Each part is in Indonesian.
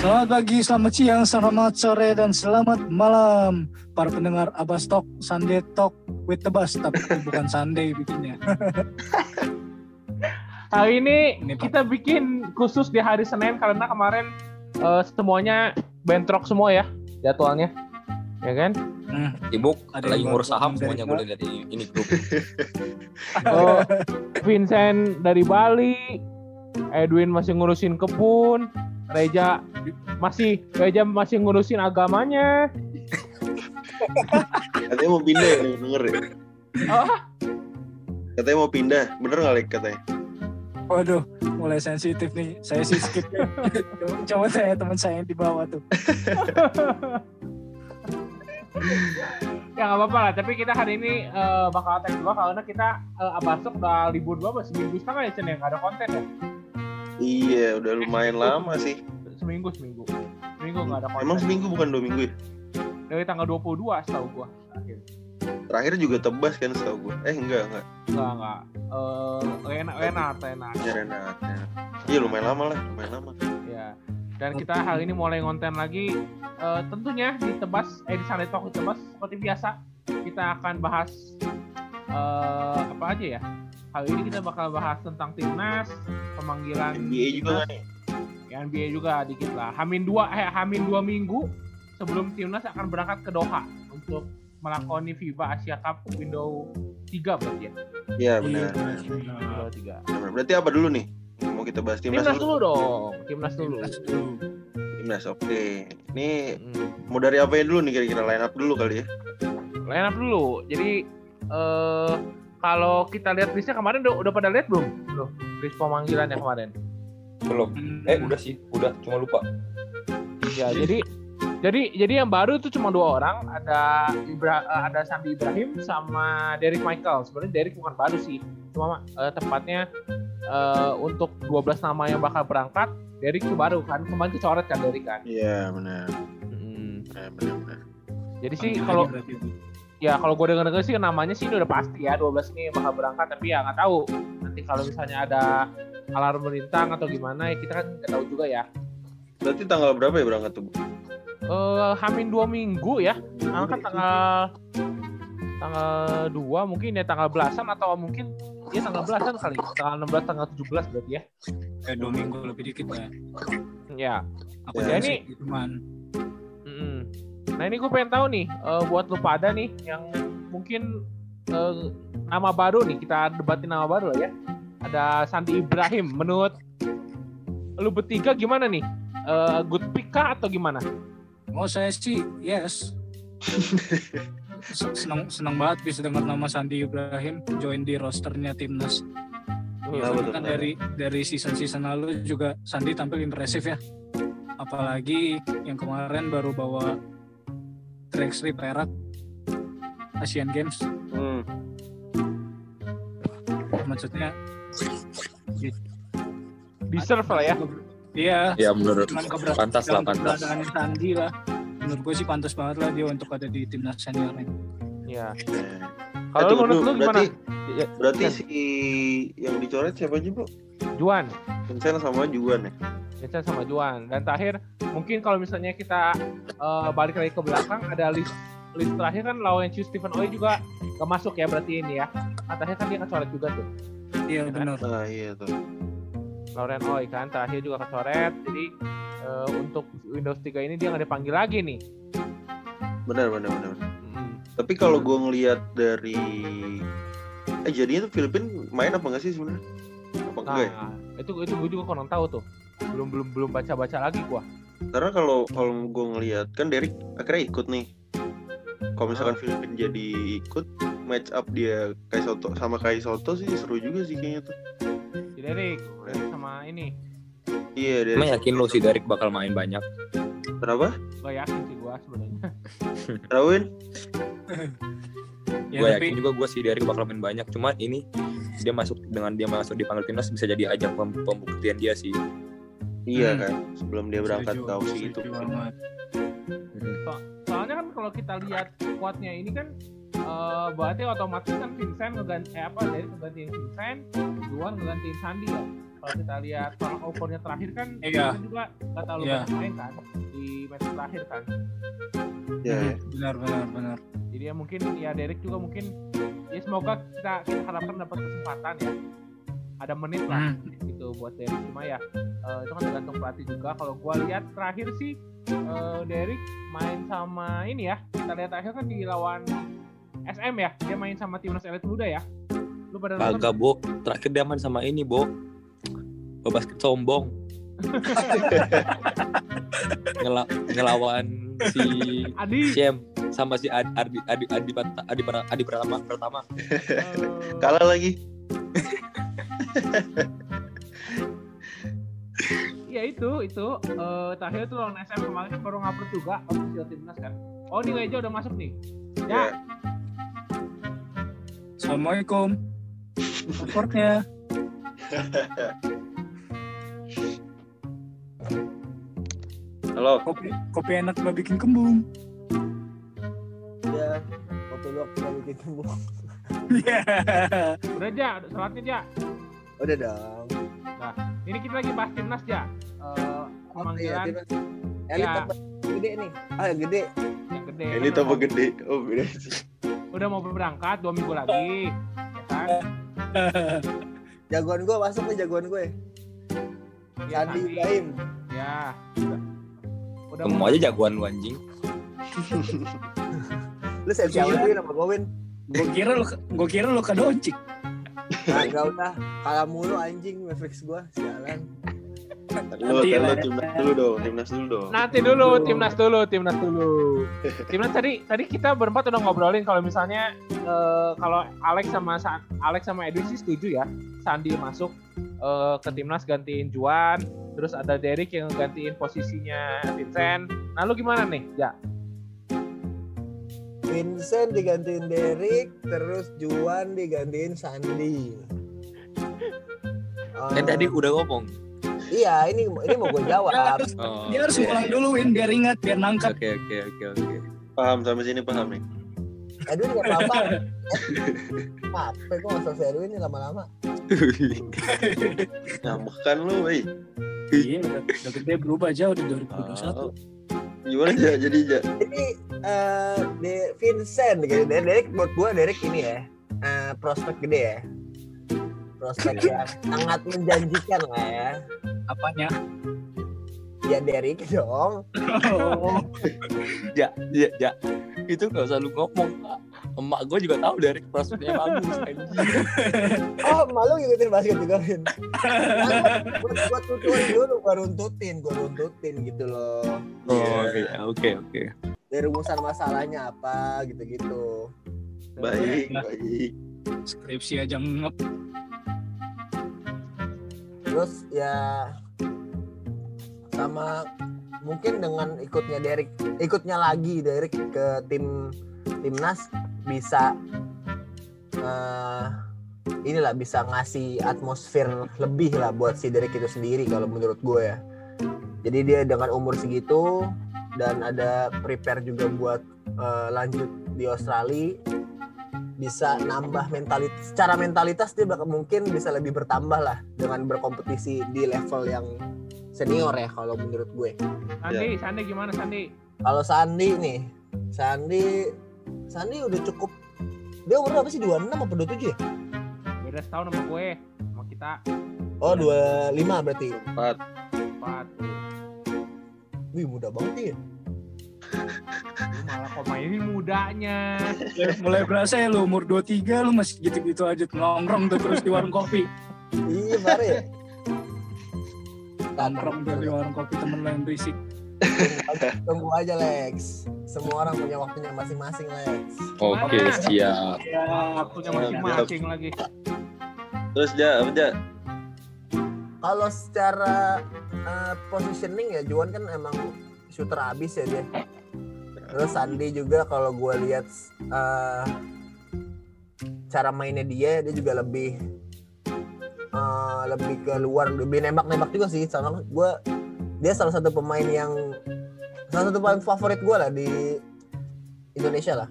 Selamat pagi, selamat siang, selamat sore, dan selamat malam para pendengar Abas Talk, Sunday Talk with the Bus, tapi bukan Sunday bikinnya. Hari ini Ini, Pak. kita bikin khusus di hari Senin karena kemarin eh, semuanya bentrok semua ya jadwalnya. Ya kan? Hmm, sibuk Ada lagi yang ngurus saham dari semuanya gue lihat di ini grup Oh, Vincent dari Bali, Edwin masih ngurusin kebun, Reja masih Reja masih ngurusin agamanya. Katanya mau pindah ya, denger ya? Oh, Katanya mau pindah, bener nggak Lek katanya? waduh, mulai sensitif nih. Saya sih skip ya. coba, saya teman saya yang di bawah tuh. ya nggak apa-apa lah. Tapi kita hari ini eh, bakal tag dua karena kita uh, Abasok udah libur dua seminggu setengah ya Cen ya nggak ada konten ya. Iya, udah lumayan lama sih. Seminggu seminggu. Seminggu nggak ada konten. Emang seminggu bukan dua minggu ya? dari tanggal 22 setahu gua terakhir. Terakhir juga tebas kan setahu gue. Eh enggak, enggak. Enggak, enggak. Eh, Renat, Renat, Renat. Ya Renat. ya. Iya lumayan lama lah, lumayan lama. Ya. Dan kita hari ini mulai ngonten lagi eh, tentunya di Tebas, eh di Sunday Talk di Tebas seperti biasa kita akan bahas eh, apa aja ya. Hari ini kita bakal bahas tentang timnas, pemanggilan NBA juga kan nih. ya, NBA juga dikit lah. Hamin dua, eh Hamin dua minggu sebelum timnas akan berangkat ke Doha untuk melakoni FIBA Asia Cup window 3 berarti ya. Iya benar. Window 3. Benar. Berarti apa dulu nih? Mau kita bahas timnas, Timnas dulu dong, timnas dulu. Timnas dulu. Timnas, oke. Ini Hmm. mau dari apa dulu nih kira-kira line up dulu kali ya? line up dulu. Jadi eh kalau kita lihat listnya kemarin udah, udah pada lihat belum? Belum. List pemanggilannya kemarin. belum Hmm, eh udah sih udah cuma lupa Ya, jadi jadi jadi yang baru itu cuma dua orang, ada Ibra, eh, ada Sandi Ibrahim sama Derek Michael. Sebenarnya Derek bukan baru sih. Cuma eh, tepatnya eh, untuk 12 nama yang bakal berangkat, Derek itu baru kan. Kemarin kecoret kan Derek kan. Iya benar. Mm. Benar, benar, benar. Jadi sih kalau. Ya kalau gue denger denger sih namanya sih ini udah pasti ya 12 ini bakal berangkat tapi ya nggak tahu nanti kalau misalnya ada alarm melintang atau gimana ya kita kan nggak tahu juga ya Berarti tanggal berapa ya berangkat tuh? Bu? eh hamin dua minggu ya angkat tanggal tanggal dua mungkin ya tanggal belasan atau mungkin ya tanggal belasan kali tanggal 16 tanggal 17 berarti ya Eh, dua minggu lebih dikit lah. ya Aku Ya, ini- gitu, man. Mm-mm. Nah ini gue pengen tahu nih eh, buat lu pada nih yang mungkin eh, nama baru nih kita debatin nama baru lah ya. Ada Sandi Ibrahim. Menurut lu bertiga gimana nih? Eh, good pick kah atau gimana? Mau saya sih yes. senang senang banget bisa dengar nama Sandi Ibrahim join di rosternya timnas. Karena betul. kan dari dari season-season lalu juga Sandi tampil impresif ya. Apalagi yang kemarin baru bawa track strip perak Asian Games. Hmm. Maksudnya Deserve lah ya. Iya, ya menurut pantas lah pantas Sandi lah. Menurut gue sih pantas banget lah dia untuk ada di timnas senior ini. Iya. Eh, Kalau menurut lu gimana? Berarti, Ya, berarti si yang dicoret siapa aja bu? Juan. Vincent sama Juan ya? Vincent sama Juan. Dan terakhir mungkin kalau misalnya kita eh, balik lagi ke belakang ada list list terakhir kan lawan Stephen Oi juga gak masuk ya berarti ini ya. Nah, terakhir kan dia kecoret juga tuh. Iya kan? benar. Nah iya tuh. Lauren Oi kan terakhir juga kecoret. Jadi eh, untuk Windows 3 ini dia nggak dipanggil lagi nih. Benar benar benar. benar. Mm. Tapi kalau gue ngelihat dari eh jadinya tuh Filipin main apa enggak sih sebenarnya? Apa Nah, enggak ya? itu itu gue juga kurang tahu tuh. Belum belum belum baca baca lagi gua. Karena kalau kalau gue ngelihat kan Derek akhirnya ikut nih. Kalau misalkan Filipin jadi ikut match up dia Kai Soto sama Kai Soto sih seru juga sih kayaknya tuh. Si Derek, Derek sama ini. Iya Derek. emang yakin lu si Derek bakal main banyak Kenapa? Gak yakin sih gua sebenarnya. Rawin? Ya, gue tapi yakin juga gue si Derek bakal main banyak cuma ini dia masuk dengan dia masuk dipanggil timnas bisa jadi ajang pem- pembuktian dia sih Iya Hmm. kan. Sebelum dia berangkat setuju, ke Aussie itu. banget. Soalnya kan kalau kita lihat squadnya ini kan eh, berarti otomatis kan Vincent ngeganti eh apa dari ngegantiin Vincent, Juan ngegantiin Sandi ya. kalau kita lihat tolak ukurnya terakhir kan Iya. kita juga nggak terlalu Iya. banyak main kan di match terakhir kan Ya, ya. benar benar benar jadi ya mungkin ya Derek juga mungkin ya semoga kita kita harapkan dapat kesempatan ya ada menit lah Hmm. Gitu buat Derek cuma ya eh, itu kan tergantung pelatih juga kalau gua lihat terakhir sih eh, Derek main sama ini ya kita lihat terakhir kan di lawan SM ya dia main sama timnas elit muda ya lu pada Kagak, Bo. Terakhir dia main sama ini, Bo. Basket sombong. Ngela ngelawan si Adi Shem sama si Adi Adi Adi Adi, Adi, Adi, Adi pertama pertama. eh, Kalah lagi. ya itu itu eh, terakhir tuh lawan SM kemarin kan baru ngupload juga official timnas kan. Oh ini Leja udah masuk nih? Ya. Assalamualaikum. Supportnya. Halo. kopi kopi enak nggak bikin kembung? Ya waktu lu waktu lu bikin kembung. Iya. udah aja salatnya aja udah dong. Ini kita lagi bahas timnas ya Eh, apa ya pemanggilan timnas elit Ya. apa? Gede nih. Ah yang gede. Yang gede. Ini tambah udah gede. Oh, beda sih. mau- udah mau berangkat dua minggu lagi ya kan? Jagoan gue masuk nih jagoan gue Ya, Sandi Sandi. Ibrahim. Ya. Udah mau aja jagoan lu anjing. lu siap siapa Iya. Win sama gue Win. Gue kira lu gue kira lu ke Doncic nah gak udah kalah mulu anjing Mavericks gue sialan Lu, Nanti lu timnas dulu dong, timnas dulu dong. nanti dulu timnas dulu timnas dulu. Timnas tadi tadi kita berempat udah ngobrolin kalau misalnya eh, kalau Alex sama Sa- Alex sama Edwin sih setuju ya Sandi masuk eh, ke timnas gantiin Juan terus ada Derek yang gantiin posisinya Vincent. Nah lu gimana nih ya Vincent digantiin Derek terus Juan digantiin Sandi. Kan Eh, tadi udah ngomong. Iya ini ini mau gue dia jawab harus Oh. dia harus ngulang dulu Win biar ingat biar nangkap Oke oke oke oke. Paham sampai sini paham nih. Edwin gak apa-apa apa gue gak selesai Edwin nih lama-lama Ngambek kan lu, weh. iya udah, udah gede berubah aja udah 2021 Gimana aja jadi aja. Jadi eh de Vincent gitu. Derek, Derek buat gua Derek ini ya. eh, prospek gede ya. Prospek yang sangat menjanjikan lah ya. apanya Ya Derek dong. oh, Ja, ja, ja. Itu gak usah lu ngomong. Emak gue juga tahu dari prospeknya bagus. Oh, malu ngikutin basket juga, Vin. Gua tutuin dulu, gua runtutin, gua runtutin gitu loh. Oh, Iya. oke oke oke. Dari rumusan masalahnya apa gitu-gitu. Baik, Nah. baik. Skripsi aja ngep Terus ya sama mungkin dengan ikutnya Derek, ikutnya lagi Derek ke tim timnas bisa eh inilah bisa ngasih atmosfer lebih lah buat si Derek itu sendiri kalau menurut gue ya. Jadi dia dengan umur segitu dan ada prepare juga buat eh, lanjut di Australia bisa nambah mentalitas secara mentalitas dia bakal mungkin bisa lebih bertambah lah dengan berkompetisi di level yang senior ya kalau menurut gue. Sandi Sandi gimana Sandi Kalau Sandi nih, Sandi Sandi udah cukup dia umur berapa sih 26 apa 27 ya? beda setahun sama gue sama kita Oh 25 berarti. Empat. empat Wih muda banget ya. Lu malah kok mainin mudanya mulai berasa ya lu umur 23 lu masih gitu-gitu aja nongkrong tuh terus di warung kopi Iya baru ya. nongkrong tuh di warung kopi temen lo yang berisik Tunggu aja Lex. Semua orang punya waktunya masing-masing Lex. Oke, Mana? siap. ya waktunya masing-masing lagi Terus ja, apa ja? Kalau secara eh, positioning ya Juan kan emang shooter abis ya dia. Terus Sandi juga kalau gue lihat eh, cara mainnya dia dia juga lebih eh, lebih ke luar lebih nembak-nembak juga sih. Sama gue dia salah satu pemain yang salah satu pemain favorit gue lah di Indonesia lah.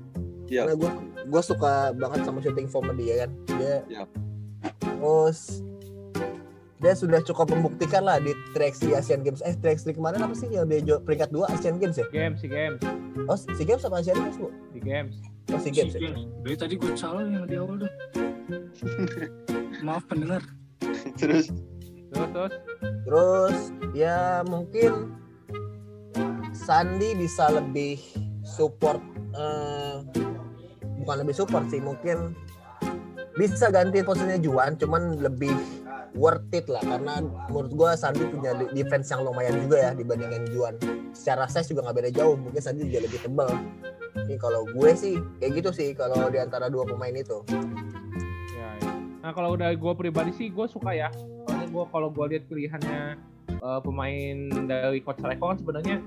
Iya. Karena gue gue suka banget sama shooting form dia kan. Dia Iya. terus dia sudah cukup membuktikan lah di track di Asian Games. Eh track kemarin apa sih yang dia peringkat dua Asian Games ya? Games, si games, Oh si Games apa Asian Games bu? si games. Oh si Games. Ya? Dari tadi gue salah yang di awal tuh. Maaf pendengar. Terus Terus terus Terus ya mungkin Sandi bisa lebih support eh, bukan lebih support sih mungkin bisa ganti posisinya Juan cuman lebih worth it lah karena menurut gua Sandi punya de- defense yang lumayan juga ya dibandingkan Juan secara size juga nggak beda jauh mungkin Sandi juga lebih tebal ini kalau gue sih kayak gitu sih kalau di antara dua pemain itu Ya, ya. Nah kalau udah gue pribadi sih gue suka ya. Soalnya gue kalau gue lihat pilihannya eh, pemain dari coach Reko kan sebenarnya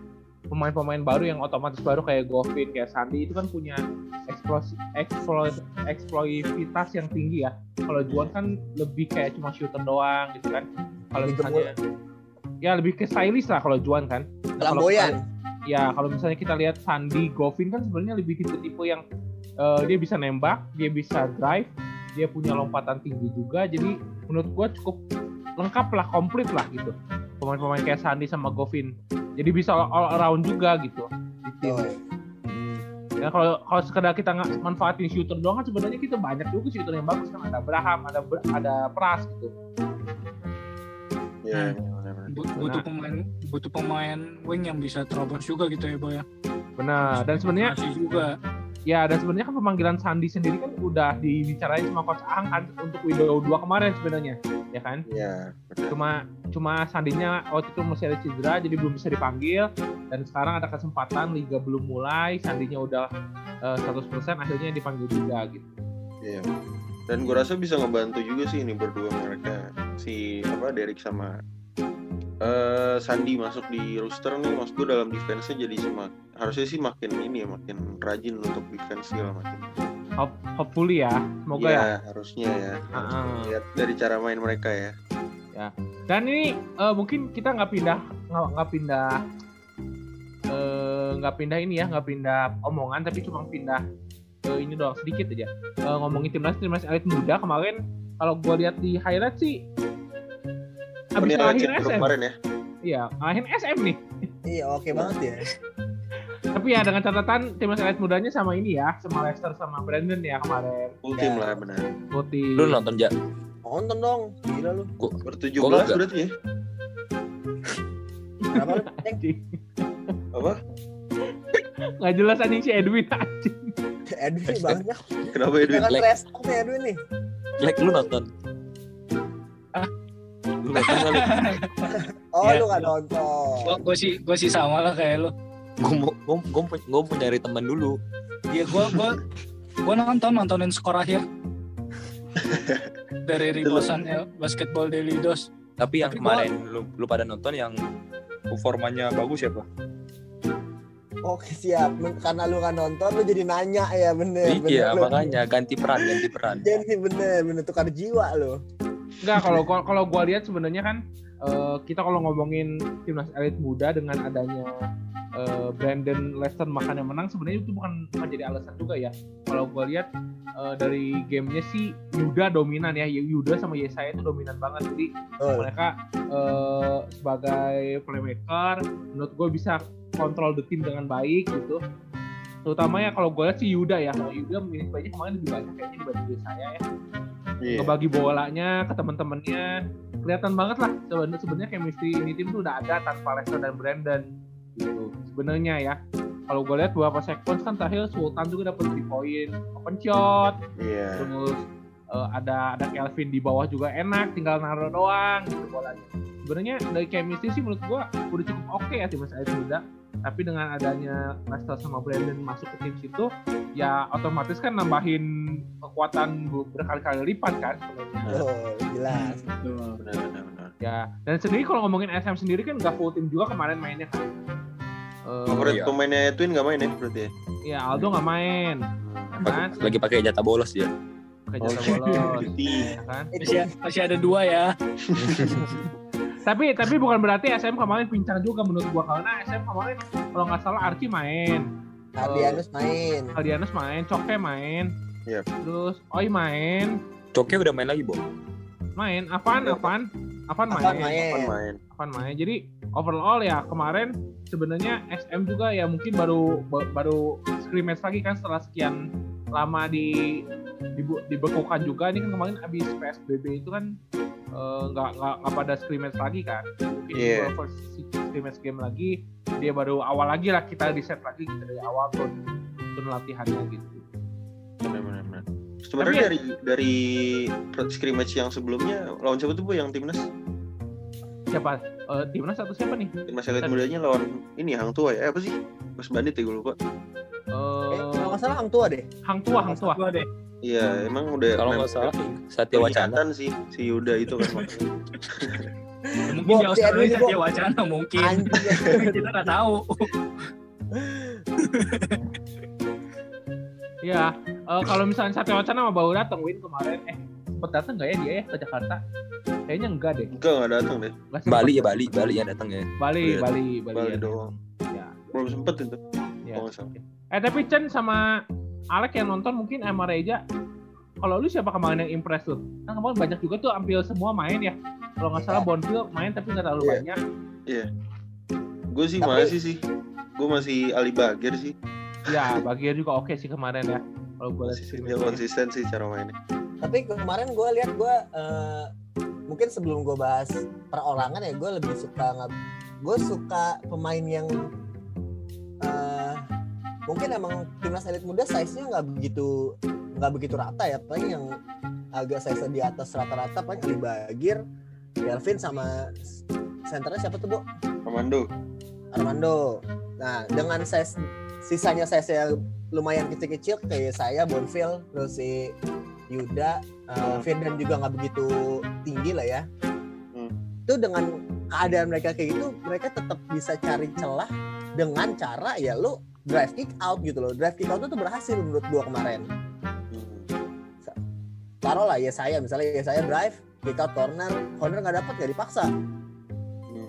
pemain-pemain baru yang otomatis baru kayak Govin, kayak Sandi itu kan punya eksplosi, eksploit, eksploitivitas yang tinggi ya. Kalau Juan kan lebih kayak cuma shooter doang gitu kan. Kalau misalnya ya lebih ke stylish lah kalau Juan kan. Nah, flamboyan ya kalau misalnya kita lihat Sandi Govin kan sebenarnya lebih tipe-tipe yang eh, dia bisa nembak, dia bisa drive, dia punya lompatan tinggi juga. Jadi menurut gua cukup lengkap lah, komplit lah gitu. Pemain-pemain kayak Sandi sama Govin. Jadi bisa all, all around juga gitu di tim. Oh, Ya kalau kalau sekedar kita nggak manfaatin shooter doang kan sebenarnya kita banyak juga shooter yang bagus kan ada Abraham, ada ada Pras gitu. ya, Hmm. benar-benar. Bu- butuh pemain butuh pemain wing yang bisa terobos juga gitu ya boy ya. Benar. Dan sebenarnya juga Ya, dan sebenarnya kan pemanggilan Sandi sendiri kan udah dibicarain sama Coach Ang kan untuk Widow 2 kemarin sebenarnya, ya kan? ya benar. Cuma cuma Sandinya waktu itu masih ada cedera jadi belum bisa dipanggil dan sekarang ada kesempatan liga belum mulai, Sandinya udah eh, 100% akhirnya dipanggil juga gitu. Iya. Dan gue rasa bisa ngebantu juga sih ini berdua mereka si apa Derek sama eh Sandi masuk di rooster nih maksud gue dalam defense-nya jadi semak harusnya sih makin ini ya makin rajin untuk defense segala macam. Hop, hopefully ya, semoga ya. Iya, harusnya ya. Harus Ah. Lihat dari cara main mereka ya. Dan ini eh, mungkin kita nggak pindah nggak nggak pindah eh, nggak pindah ini ya, nggak pindah omongan tapi cuma pindah eh, ini doang sedikit aja. Eh, ngomongin timnas timnas elit muda kemarin kalau gue lihat di highlight sih habis Ini ngalahin SM. kemarin ya. Iya, ngalahin SM nih. iya oke banget ya Tapi ya dengan catatan timnas elit mudanya sama ini ya, sama Leicester sama Brandon ya kemarin. Full Ya. team lah benar. Putih. Lu nonton ja? nonton dong gila lu Bertujuh Gua belas berarti ya. lu? Anjing. Apa? Nggak jelas anjing si Edwin anjing. Edwin banyak Kenapa Edwin? jangan rest nih Edwin nih Like lu nonton? Lu nonton oh Iya. lu gak nonton gue sih gue sih sama lah kayak lo. Gue mau gue gue mau, nyari teman dulu. Iya gue gue gue nonton nontonin skor akhir dari ribusannya basketball daily dos. Tapi yang Tapi gua- kemarin lu lu pada nonton yang performanya bagus ya, Pak? Oke siap, Men- karena lu kan nonton lu jadi nanya ya bener. Iya, bener, lu. makanya ganti peran, ganti peran. Jadi bener, bener tukar jiwa lu. Enggak, kalau kalau- kalau gua lihat sebenarnya kan eh, kita kalau ngomongin timnas elit muda dengan adanya eh, Brandon Lester makanya menang sebenarnya itu bukan bukan jadi alasan juga ya. Kalau gua lihat eh, dari gamenya sih Yuda dominan ya. Yuda sama Yesaya itu dominan banget. Jadi Oh, mereka eh, sebagai playmaker menurut gue bisa kontrol the team dengan baik gitu terutama ya kalau gue lihat sih Yuda ya kalau Yuda minit banyak kemarin lebih banyak kayaknya dibanding saya ya Iya. ngebagi bolanya ke teman-temannya kelihatan banget lah sebenarnya sebenarnya chemistry ini tim tuh udah ada tanpa Lester dan Brandon gitu sebenarnya ya kalau gue lihat beberapa sequence kan terakhir Sultan juga dapat 3 point open shot Iya. terus eh, ada ada Kelvin di bawah juga enak tinggal naruh doang gitu bolanya sebenarnya dari chemistry sih menurut gua udah cukup oke ya timnas elit muda tapi dengan adanya Lester sama Brandon masuk ke tim situ ya otomatis kan nambahin kekuatan ber- berkali-kali lipat kan sebenarnya oh, jelas. Benar, benar, benar. ya dan sendiri kalau ngomongin SM sendiri kan nggak full tim juga kemarin mainnya kan Eh, Favorit iya. pemainnya Edwin nggak main ya berarti ya? ya Aldo nggak main kan Lagi, pakai jatah bolos dia. pakai jatah Oke. bolos Cuti. ya kan Masih masih ada dua ya. tapi tapi bukan berarti SM kemarin pincang juga menurut gua karena SM kemarin kalau nggak salah Arki main Aldianus main. Aldianus main Coke main Yap. terus Oi main Coke udah main lagi, Bo. main apaan Iya, apaan Avan main? Avan main. Jadi overall ya kemarin sebenarnya SM juga ya mungkin baru ba- baru scrimmage lagi kan setelah sekian lama di dibu- dibekukan juga ini kan kemarin abis PSBB itu kan eh, nggak nggak nggak pada scrimmage lagi kan mungkin Iya. baru first scrimmage game lagi dia baru awal lagi lah kita di set lagi kita dari awal turun turun latihannya gitu Benar-benar. benar. Sebenarnya ya- dari dari scrimmage yang sebelumnya lawan siapa tuh bu yang timnas? Siapa Eh, timnas atau siapa nih Timnas elit mudanya lawan ini Hang Tua ya? Eh, apa sih? Mas Bandit ya gue lupa. Eh, Eh, kalau nggak salah hang tua deh. hang tua hang tua Gua deh. Iya, emang udah Kalau nggak salah Satya Wacana. sih si Yuda itu kan mungkin Bo, di si Australia Bo. dia wacana mungkin. Kita nggak tahu. ya eh, kalau misalnya Satya Wacana sama baru datang Win kemarin eh sempet datang nggak ya dia ya ke Jakarta kayaknya enggak deh Enggak enggak datang deh. Sempet. Bali ya Bali, Bali ya datang ya. Bali Iya. Bali Bali, Bali ya. doang. ya, Belum sempet itu. ya. Salah. eh tapi Chen sama Alek yang nonton mungkin sama Reja kalau lu siapa kemarin yang impress tuh kan kemarin banyak juga tuh hampir semua main ya kalau nggak salah Bonfil main tapi nggak terlalu Iya. banyak Gue sih Tapi- masih sih. Gue masih Ali Bagir sih. ya bagian juga oke sih kemarin ya kalau gue lihat sih konsisten sih cara mainnya. Tapi kemarin gue lihat gue eh, mungkin sebelum gue bahas perorangan ya gue lebih suka nggak gue suka pemain yang eh, mungkin emang timnas elit muda size nya nggak begitu nggak begitu rata ya paling yang agak size di atas rata-rata paling Ali Bagir, Kelvin sama senternya siapa tuh bu? Komando. Armando. Nah, dengan size sisanya size yang lumayan kecil-kecil kayak saya Bonfil, terus si Yuda, uh, Firdan juga nggak begitu tinggi lah ya. Hmm. Itu dengan keadaan mereka kayak gitu, mereka tetap bisa cari celah dengan cara ya lu drive kick out gitu loh. Drive kick out itu berhasil menurut gua kemarin. Hmm. Taruh lah ya saya misalnya ya saya drive kick out corner, corner nggak dapat nggak dipaksa. Hmm.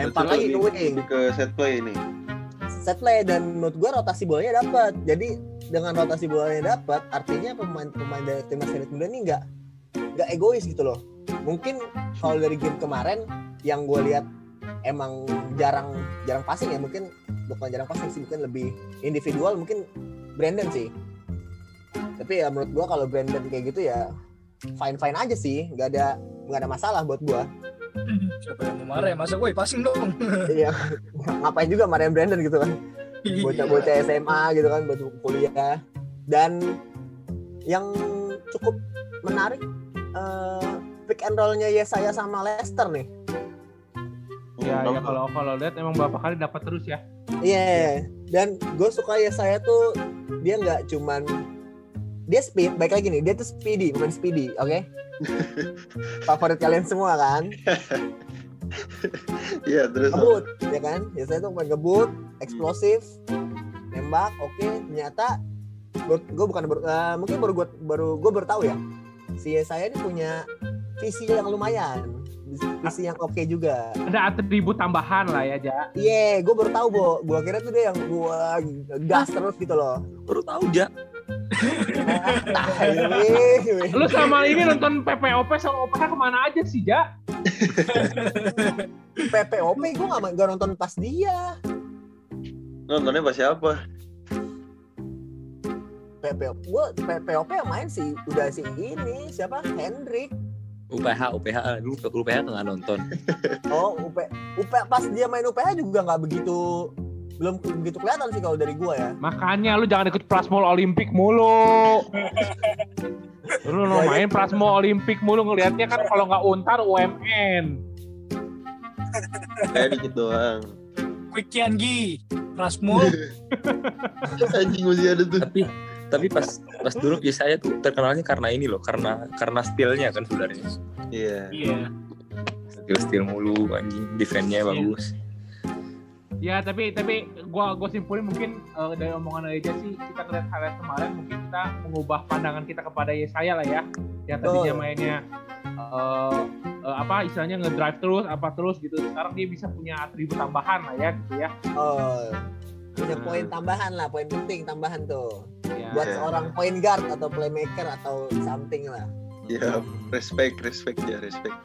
Lempar lagi ke lebih ke set play ini. Set play dan menurut gue rotasi bolanya dapat. Jadi dengan rotasi bolanya dapat artinya pemain-pemain dari timnas elit muda ini nggak nggak egois gitu loh. Mungkin kalau dari game kemarin yang gue lihat emang jarang jarang passing ya mungkin bukan jarang passing sih mungkin lebih individual mungkin Brandon sih. Tapi ya menurut gue kalau Brandon kayak gitu ya fine fine aja sih nggak ada nggak ada masalah buat gue Siapa yang mau marah ya? Masa gue passing dong. iya. Ngapain juga marahin Brandon gitu kan? Bocah-bocah SMA gitu kan buat kuliah. Dan yang cukup menarik eh, pick and rollnya Yesaya sama Lester nih. Ya Hmm, ya kalau kalau lihat emang berapa kali dapat terus ya. Iya. Dan gue suka Yesaya tuh dia nggak cuman dia speed baik lagi nih dia tuh speedy bukan speedy oke favorit kalian semua kan? Iya, terus ngebut ya kan? Yesaya tuh main ngebut eksplosif nembak oke ternyata gue bukan baru, eh, mungkin baru gue baru gue baru tahu ya. Si Yesaya ini punya visi yang lumayan visi yang oke juga. Ada atribut tambahan lah ya ja. Iya gue baru tahu bo. Gue kira tuh dia yang gue gas terus gitu loh. Baru tahu ja. Lu selama ini nonton PPOP sama OPH ke mana aja sih ja? PPOP gue gak, gak nonton pas dia. Nontonnya pas siapa? PPOP gue PPOP yang main sih udah si ini siapa? Hendrik UPH, UPH, dulu UPH nggak nonton. oh UP UP pas dia main UPH juga nggak begitu belum begitu kelihatan sih kalau dari gua ya makanya lu jangan ikut Prasmol Olimpik mulu lu lu main Prasmol Olimpik mulu ngelihatnya kan kalau nggak untar UMN Kayak dikit doang. Quick Gi, Rasmul, Anjing masih ada tuh. Tapi tapi pas pas dulu ya saya tuh terkenalnya karena ini loh, karena karena stylenya kan sebenarnya. Iya. iya. Skill skill mulu anjing, defense-nya Iya. bagus. ya tapi tapi gua gua simpulin mungkin eh, dari omongan aja sih kita ngeliat highlight kemarin mungkin kita mengubah pandangan kita kepada Yesaya lah ya yang tadinya Betul. mainnya eh, eh, apa istilahnya ngedrive terus apa terus gitu sekarang dia bisa punya atribut tambahan lah ya gitu ya oh punya Hmm. poin tambahan lah poin penting tambahan tuh Ya. buat Iya. seorang point guard atau playmaker atau something lah Ya, respect, respect ya, respect.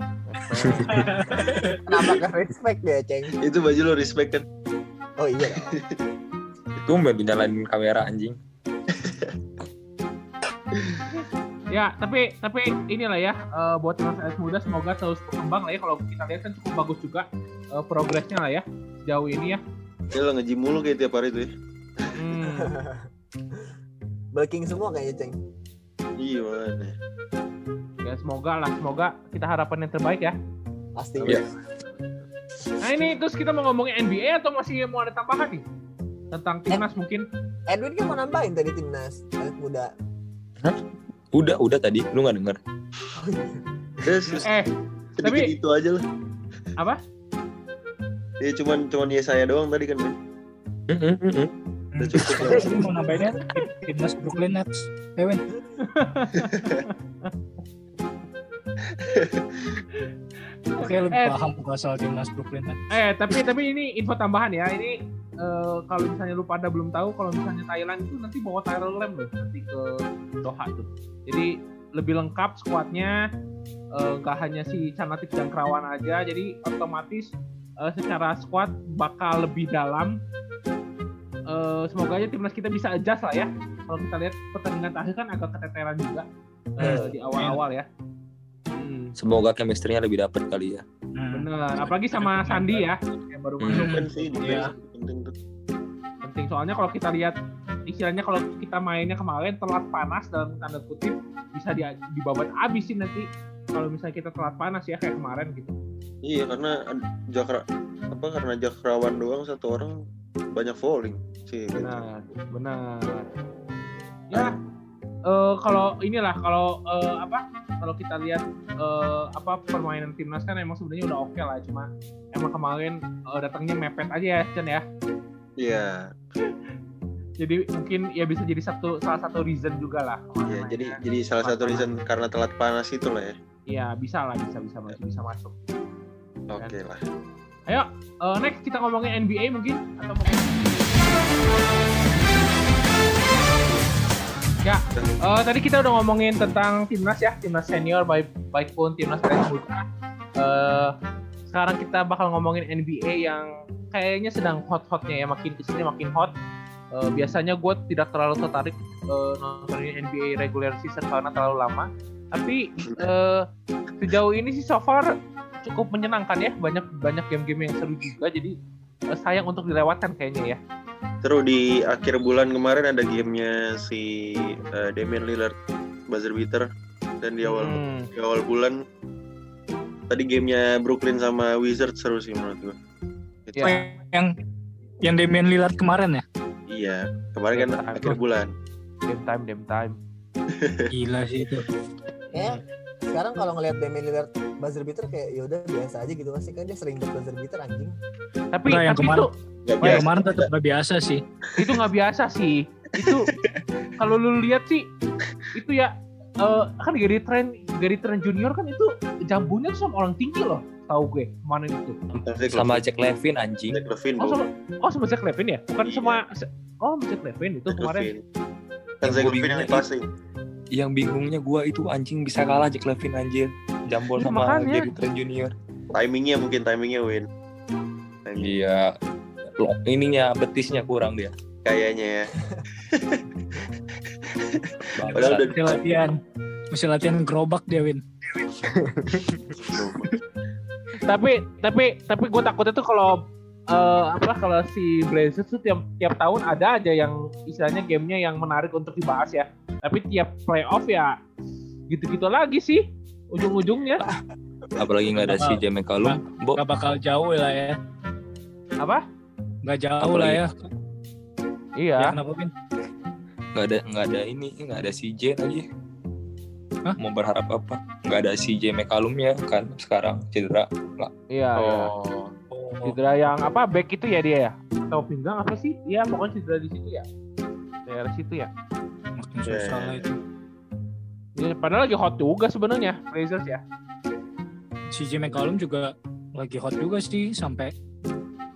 Kenapa ke respect ya, Ceng? Itu baju lo respect kan? Oh iya. Tumben tuh nyalain kamera anjing. Ya, tapi tapi inilah ya eh, buat timnas AS muda semoga terus berkembang lah ya kalau kita lihat kan cukup bagus juga eh, progresnya lah ya sejauh ini ya. Dia lo nge-gym mulu kayak tiap hari tuh ya. Hmm. Bulking semua kayaknya, Ceng. Iya mana. ya semoga lah, semoga kita harapan yang terbaik ya. Pasti. Iya. Nah ini terus kita mau ngomongin NBA atau masih mau ada tambahan nih tentang timnas mungkin? Edwin kan mau nambahin tadi timnas AS muda. Udah, udah tadi. Lu nggak denger? Terus Eh tapi- itu aja lah. apa? Ya cuman cuman ya saya doang tadi kan. Mm-mm, mm-mm. Udah cukup lah. Mau nambahinnya timnas Brooklyn Nets. Kevin. Oke, lebih Eh. paham bukan soal timnas Brooklyn Nets. Eh tapi tapi ini info tambahan ya ini eh, kalau misalnya lu pada belum tahu kalau misalnya Thailand itu nanti bawa Tyrell Lamb loh nanti ke Doha tuh. Jadi lebih lengkap skuadnya eh, nggak hanya si Canatik dan Kerawan aja jadi otomatis eh, secara skuad bakal lebih dalam. Eh, semoga aja timnas kita bisa adjust lah ya. Kalau kita lihat pertandingan terakhir kan agak keteteran juga eh, di awal-awal ya. Hmm, Semoga chemistry-nya lebih dapet kali ya. Hmm. bener. Apalagi sama Sandi ya yang baru masuk. Hmm. Sih defense Iya. penting tuh. penting soalnya kalau kita lihat istilahnya kalau kita mainnya kemarin telat panas dalam tanda kutip bisa di dibabat abis sih nanti kalau misalnya kita telat panas ya kayak kemarin gitu Iya karena Jakra apa karena Jakrawan doang satu orang banyak falling sih. benar benar ya eh, kalau inilah kalau eh, apa kalau kita lihat eh, apa permainan timnas kan emang sebenarnya udah oke lah cuma emang kemarin eh, datangnya mepet aja ya Chen ya Iya. jadi mungkin ya bisa jadi satu salah satu reason juga lah Iya, jadi mainnya. jadi salah satu reason karena telat panas itu lah ya. Iya bisa lah bisa bisa masih bisa masuk Oke lah. Ayo, eh, next kita ngomongin NBA mungkin atau mungkin Ya, eh, tadi kita udah ngomongin tentang timnas ya, timnas senior baik baik pun timnas dari muda. Eh, sekarang kita bakal ngomongin NBA yang kayaknya sedang hot-hotnya ya, makin ke sini makin hot. Eh, biasanya gue tidak terlalu tertarik eh, nontonin NBA regular season karena terlalu lama. Tapi eh, sejauh ini sih so far cukup menyenangkan ya, banyak banyak game-game yang seru juga. Jadi eh, sayang untuk dilewatkan kayaknya ya. Terus di akhir bulan kemarin ada gamenya si eh, Damian Lillard buzzer beater dan di awal Hmm. di awal bulan tadi gamenya Brooklyn sama Wizards seru sih menurut gua. Gitu. Ya. Yang yang Damian Lillard kemarin ya? Iya, kemarin kan akhir bulan. Game time, game time. Gila sih itu. Ya, sekarang kalau ngelihat Damian Lillard buzzer beater kayak ya udah biasa aja gitu masih kan dia sering dapat buzzer beater anjing. Tapi Nggak, yang tapi kemarin. itu Gak Yang kemarin tetap gak biasa sih. itu nggak biasa sih. Itu kalau lu lihat sih itu ya eh, kan Gary Trent Gary Trent Junior kan itu jambunya tuh sama orang tinggi loh, tahu gue kemarin itu. Sama. Jack Levin anjing. Zach Levine, Oh sama oh sama Zach Levine ya? Bukan Iya. sama oh sama Zach Levine itu Zach kemarin. Levine. Kan gua Levine yang passing. Yang bingungnya gua itu anjing bisa kalah Jack Levin anjir. Jambol Iya, sama makanya. Gary Trent Junior. Timingnya mungkin timingnya win. Timing. Iya. Ininya betisnya kurang dia. Kayaknya ya. Padahal udah Masih latihan. Masih latihan gerobak dia Win. tapi tapi tapi gue takutnya tuh kalau eh, apa kalau si Blazers tuh tiap tiap tahun ada aja yang istilahnya gamenya yang menarik untuk dibahas ya tapi tiap playoff ya gitu-gitu lagi sih ujung-ujungnya Apalagi nggak ada si James McCallum. Bo, Gak bakal jauh lah ya. apa Gak jauh lah ya. iya Ya, kenapa Win? nggak ada nggak ada ini nggak ada CJ lagi. Hah? Mau berharap apa? Nggak ada CJ McCallumnya kan sekarang cedera. iya iya. Oh. cedera yang apa back itu ya dia ya atau pinggang apa sih iya pokoknya cedera di situ ya daerah situ ya Makin susah lah itu. Ya, padahal lagi hot juga sebenarnya Blazers ya Si Jimmy McCollum juga lagi hot juga sih sampai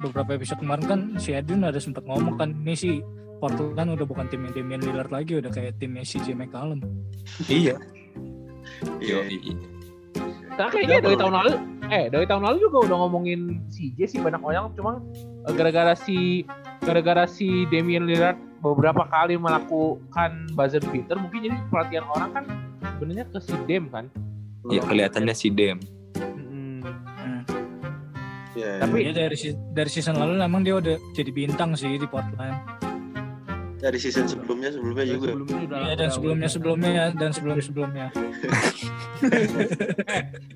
beberapa episode kemarin kan si Edwin ada sempat ngomong kan ini si Portland udah bukan timnya Damian Lillard lagi udah kayak timnya si Jimmy McCollum. Iya. Iya. Nah, kayaknya dari tahun lalu eh dari tahun lalu juga udah ngomongin CJ sih banyak orang cuma eh, gara-gara si gara-gara si Damian Lillard beberapa kali melakukan buzzer beater mungkin jadi perhatian orang kan sebenarnya ke si Dem kan Ya kelihatannya si Dem. Ya, Tapi- Iya dari dari season lalu emang dia udah jadi bintang sih di Portland. Dari season sebelumnya sebelumnya juga. sebelumnya udah Iya dan sebelumnya sebelumnya dan sebelum sebelumnya.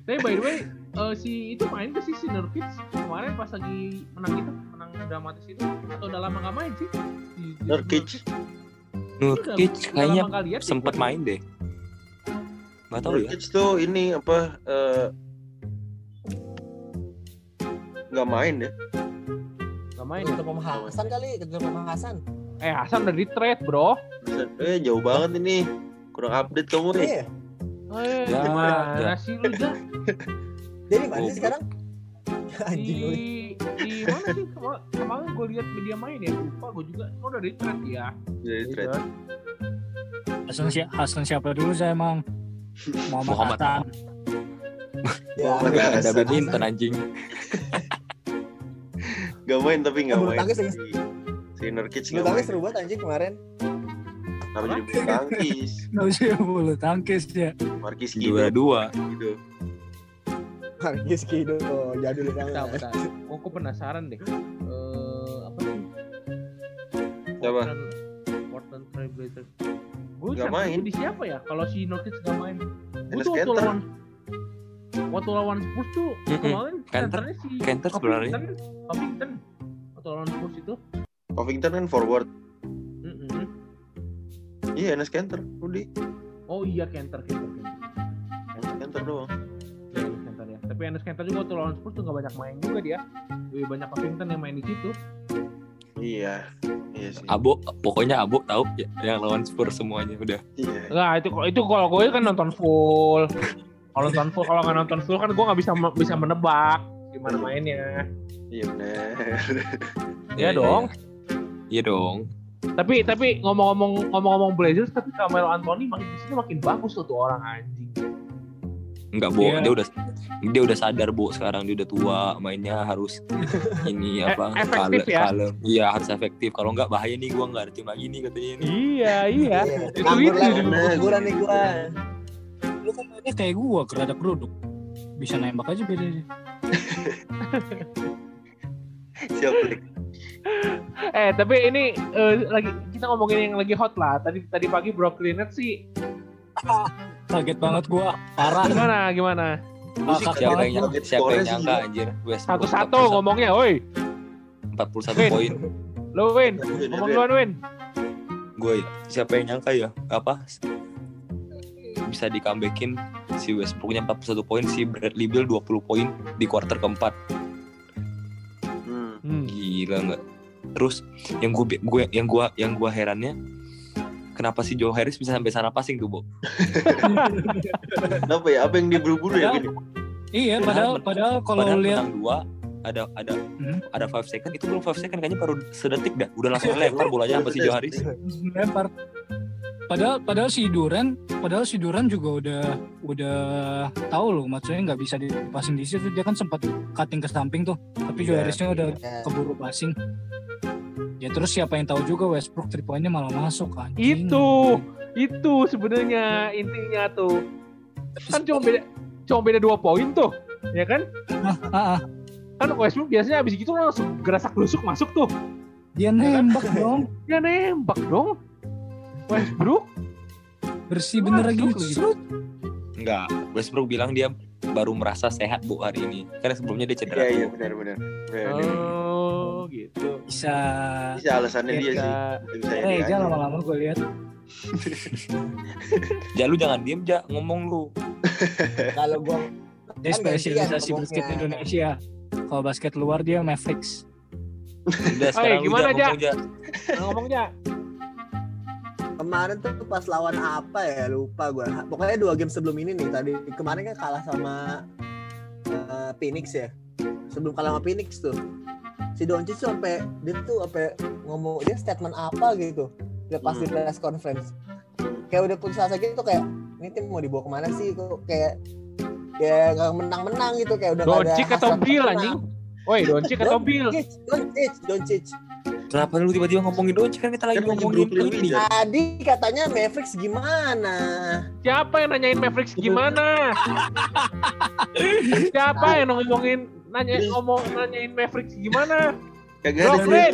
Tapi by the way, eh, si itu main ke sih si Nurkic kemarin pas lagi menang itu, menang dramatis itu atau udah lama nggak main sih? Si- si Nurkic. Nurkic kayaknya sempet main deh. Gak tau ya. Nurkic tuh ini apa eh, nggak main deh. Nggak main ya? Pembahasan kali, kejar pembahasan. Eh Hasan udah di trade bro. Eh jauh banget ini. Kurang update kamu nih. Iya. Eh, Ya, gimana ya. sih lu? Jadi mana sih sekarang? Di, Anjing lu. di mana sih? Kema- Kemarin gue lihat media main ya, lupa gue juga. Oh, udah di trade ya. Jadi trade. Hasan, si- Hasan siapa dulu saya emang? Muhammad, Muhammad. Hasan. Ya, Oh, Gak ada Hasan. badminton anjing. Gak main tapi nggak Bulu main. tangkis lagi. Si, Nurkic Lu nggak tangkis seru banget anjing kemarin. Kenapa jadi bulu tangkis? Nggak usah bulu tangkis ya. Markis Kido. dua. Gitu. Margis Kido, jadul banget. Oh, gue penasaran deh. Eh, apa sih? Siapa? Portland, Portland Trail Blazers. Gue Nggak main. di siapa ya? Kalau si Nurkic nggak main. Gue tuh waktu lawan waktu lawan Spurs tuh Mm-mm. kemarin Kanter. centernya si Kanter sebenarnya. Covington. Waktu lawan Spurs itu. Covington kan forward. Iya, Enes Kanter. Rudy. Oh iya Kanter, Kanter, Kanter. Enes Kanter doang. Ya, Enes Kanter ya. Tapi Enes Kanter juga waktu lawan Spurs tuh nggak banyak main juga dia. Lebih banyak Covington yang main di situ. Iya. Iya sih. Abo, pokoknya Abo tahu ya, yang lawan Spurs semuanya udah. Iya. Enggak, itu itu kalau gue kan nonton full. Kalau nonton full, kalau nggak nonton full kan gue nggak bisa bisa menebak gimana mainnya. Iya benar. Iya dong. Iya dong. Tapi tapi ngomong-ngomong ngomong-ngomong Blazers, tapi Carmelo Anthony makin di sini makin bagus loh tuh orang anjing. Enggak, Bo. Iya. Dia udah dia udah sadar, Bo. Sekarang dia udah tua, mainnya harus ini apa? E- efektif kalem- ya? kalem. Iya, harus efektif. Kalau enggak bahaya nih gua enggak ada tim lagi nih katanya nih. Iya iya. Itu Nganggur itu. lah, pengangguran nih gua. Lu kan mainnya kayak gua gerada geruduk. Bisa nembak aja bedanya. Siap. Eh tapi ini eh, lagi kita ngomongin yang lagi hot lah. Tadi tadi pagi Brooklyn Nets sih Kaget banget gua. Parah. gimana gimana? Siapa yang nyangka, siapa yang nyangka anjir? Satu-satu ngomongnya, woi. 41 Win. poin. Lo Win, ngomong duluan Win. Gue ya, siapa yang nyangka ya? Apa? Bisa di comebackin si Westbrooknya 41 poin, si Bradley Beal 20 poin di quarter keempat. Hmm. Gila nggak? Terus yang gue gue yang gue yang gue herannya kenapa si Joe Harris bisa sampai sana passing tuh, Bo? Kenapa ya? Apa yang dia buru-buru ya gini? Iya, padahal padahal kalau Padahal lihat dua ada ada Hmm. ada 5 second itu belum 5 second kayaknya baru sedetik dah udah langsung lempar bolanya sama si Joe Harris lempar. Padahal padahal si Duran, padahal si Duran juga udah udah tahu loh maksudnya nggak bisa dipassing di situ dia kan sempat cutting ke samping tuh. Tapi Joe Iya. Harrisnya udah Ya. keburu passing. Ya terus siapa yang tahu juga Westbrook three point-nya malah masuk anjing. Itu, itu sebenarnya intinya tuh. Kan cuma beda cuma beda dua poin tuh, ya kan? Ah, ah. Kan Westbrook biasanya abis gitu langsung gerasak lusuk masuk tuh. Dia nembak dong. Ya nembak dong. Westbrook Bersih bener lagi. Serut. enggak Westbrook bilang dia baru merasa sehat bu hari ini karena sebelumnya dia cedera Iya, iya benar benar. Benar, Oh, gitu. Bisa. Bisa alasannya dia sih. Bisa bisa Eh, dia jangan lama-lama gue lihat. ja Ya, lu jangan diem ja ngomong lu Kalau gua Dia Kan spesialisasi basket Indonesia. Kalau basket luar dia Mavericks. udah sekarang lu gimana, Ja, ngomong ja ngomongnya kemarin tuh pas lawan apa ya lupa gua. Pokoknya dua game sebelum ini nih tadi kemarin kan kalah sama eh, Phoenix ya. Sebelum kalah sama Phoenix tuh. Si Doncic sampai dia tuh sampai ngomong dia statement apa gitu. Dia pas di Hmm. press conference. Kayak udah putus asa gitu kayak ini tim mau dibawa ke mana sih kok kayak kayak nggak menang-menang gitu kayak udah Doncic atau Bill anjing? Woi, Doncic atau Bill? Doncic, Doncic. Kenapa lu tiba-tiba ngomongin Doncic kan kita lagi Kan ngomongin ini. Wizards. Tadi katanya Mavericks gimana? Siapa yang nanyain Mavericks gimana? Siapa yang ngomongin nanya ngomong nanyain Mavericks gimana? Kagak ada.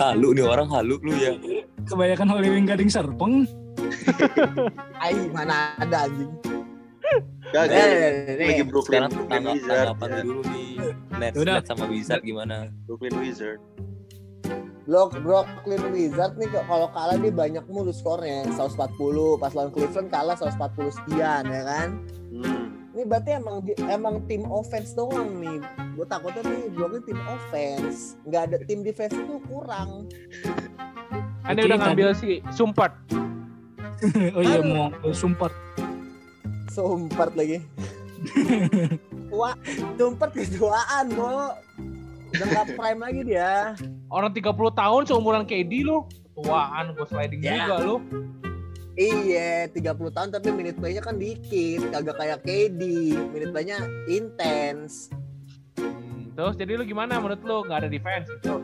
Halu nih orang halu lu ya. Kebanyakan Holy Wing Gading Serpeng. Ai mana ada anjing. Kagak Eh, Lagi Brooklyn, Sekarang tanggapan lu dulu nih. Nets. Nets sama Wizard gimana? Brooklyn Wizard. Blok Brooklyn Wizard nih kalau kalah dia banyak mulu skornya 140 pas lawan Cleveland kalah 140 sekian ya kan Hmm. ini berarti emang emang tim offense doang nih gue takutnya nih Brooklyn tim offense nggak ada tim defense itu kurang Anda udah tadi- ngambil si Sumpart. oh iya mau sumpah. sumpart lagi tua sumpart ketuaan bro udah nggak prime lagi dia Orang 30 tahun seumuran KD lu. Tuaan gue sliding Ya. juga lu. Iya, 30 tahun tapi minute play-nya kan dikit, kagak kayak KD. Minute play-nya intens. Hmm, Terus jadi lu gimana menurut lu? Gak ada defense gitu.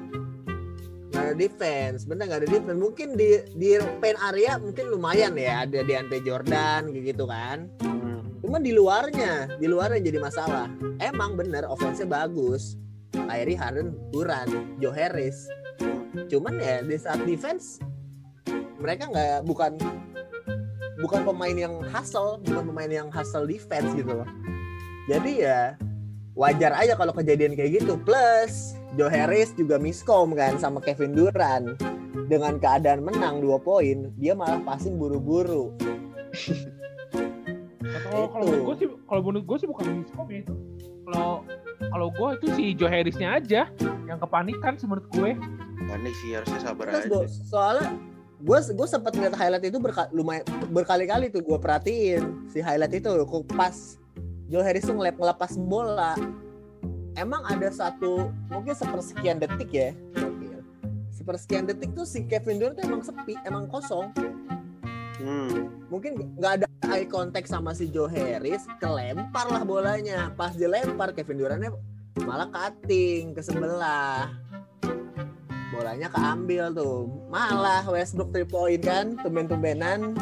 Nggak ada defense, bener nggak ada defense. Mungkin di di paint area mungkin lumayan ya, ada di Ante Jordan gitu kan. Hmm. Cuma di luarnya, di luarnya jadi masalah. Emang bener offense-nya bagus. Kyrie Harden kurang, Joe Harris. Cuman ya di saat defense mereka nggak bukan bukan pemain yang hustle, bukan pemain yang hustle defense gitu loh. Jadi ya wajar aja kalau kejadian kayak gitu. Plus Joe Harris juga miskom kan sama Kevin Durant. Dengan keadaan menang 2 poin, dia malah passing buru-buru. Kalau kalau Itu. menurut gue sih, kalau menurut gue sih bukan miskom ya itu. Kalau kalau gue itu si Joe Harrisnya aja yang kepanikan sih menurut gue. Panik sih harusnya sabar Terus aja. gua, soalnya gue gue sempat ngeliat highlight itu berka- lumayan berkali-kali tuh gue perhatiin si highlight itu kok pas Joe Harris tuh ngelep ngelepas bola emang ada satu mungkin sepersekian detik ya sepersekian detik tuh si Kevin Durant tuh emang sepi emang kosong Hmm. mungkin nggak ada eye contact sama si Joe Harris kelempar lah bolanya pas dilempar Kevin Durantnya malah cutting ke sebelah bolanya keambil tuh malah Westbrook 3 point kan tumben-tumbenan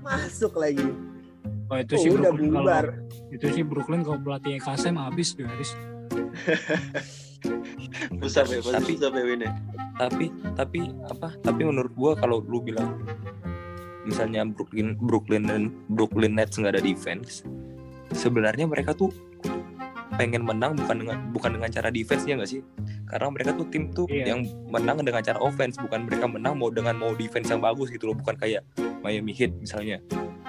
masuk lagi Oh itu Oh, sih udah Brooklyn kalau bubar itu sih Brooklyn kalau pelatihnya Kasem habis tuh Haris. Susah ya, Tapi- susah Win ya. Tapi tapi apa? Tapi menurut gua kalau lu bilang misalnya Brooklyn Brooklyn dan Brooklyn Nets nggak ada defense, sebenarnya mereka tuh pengen menang bukan dengan bukan dengan cara defense ya nggak sih? Karena mereka tuh tim tuh Iya. yang menang dengan cara offense, bukan mereka menang mau dengan mau defense yang bagus gitu loh, bukan kayak Miami Heat misalnya.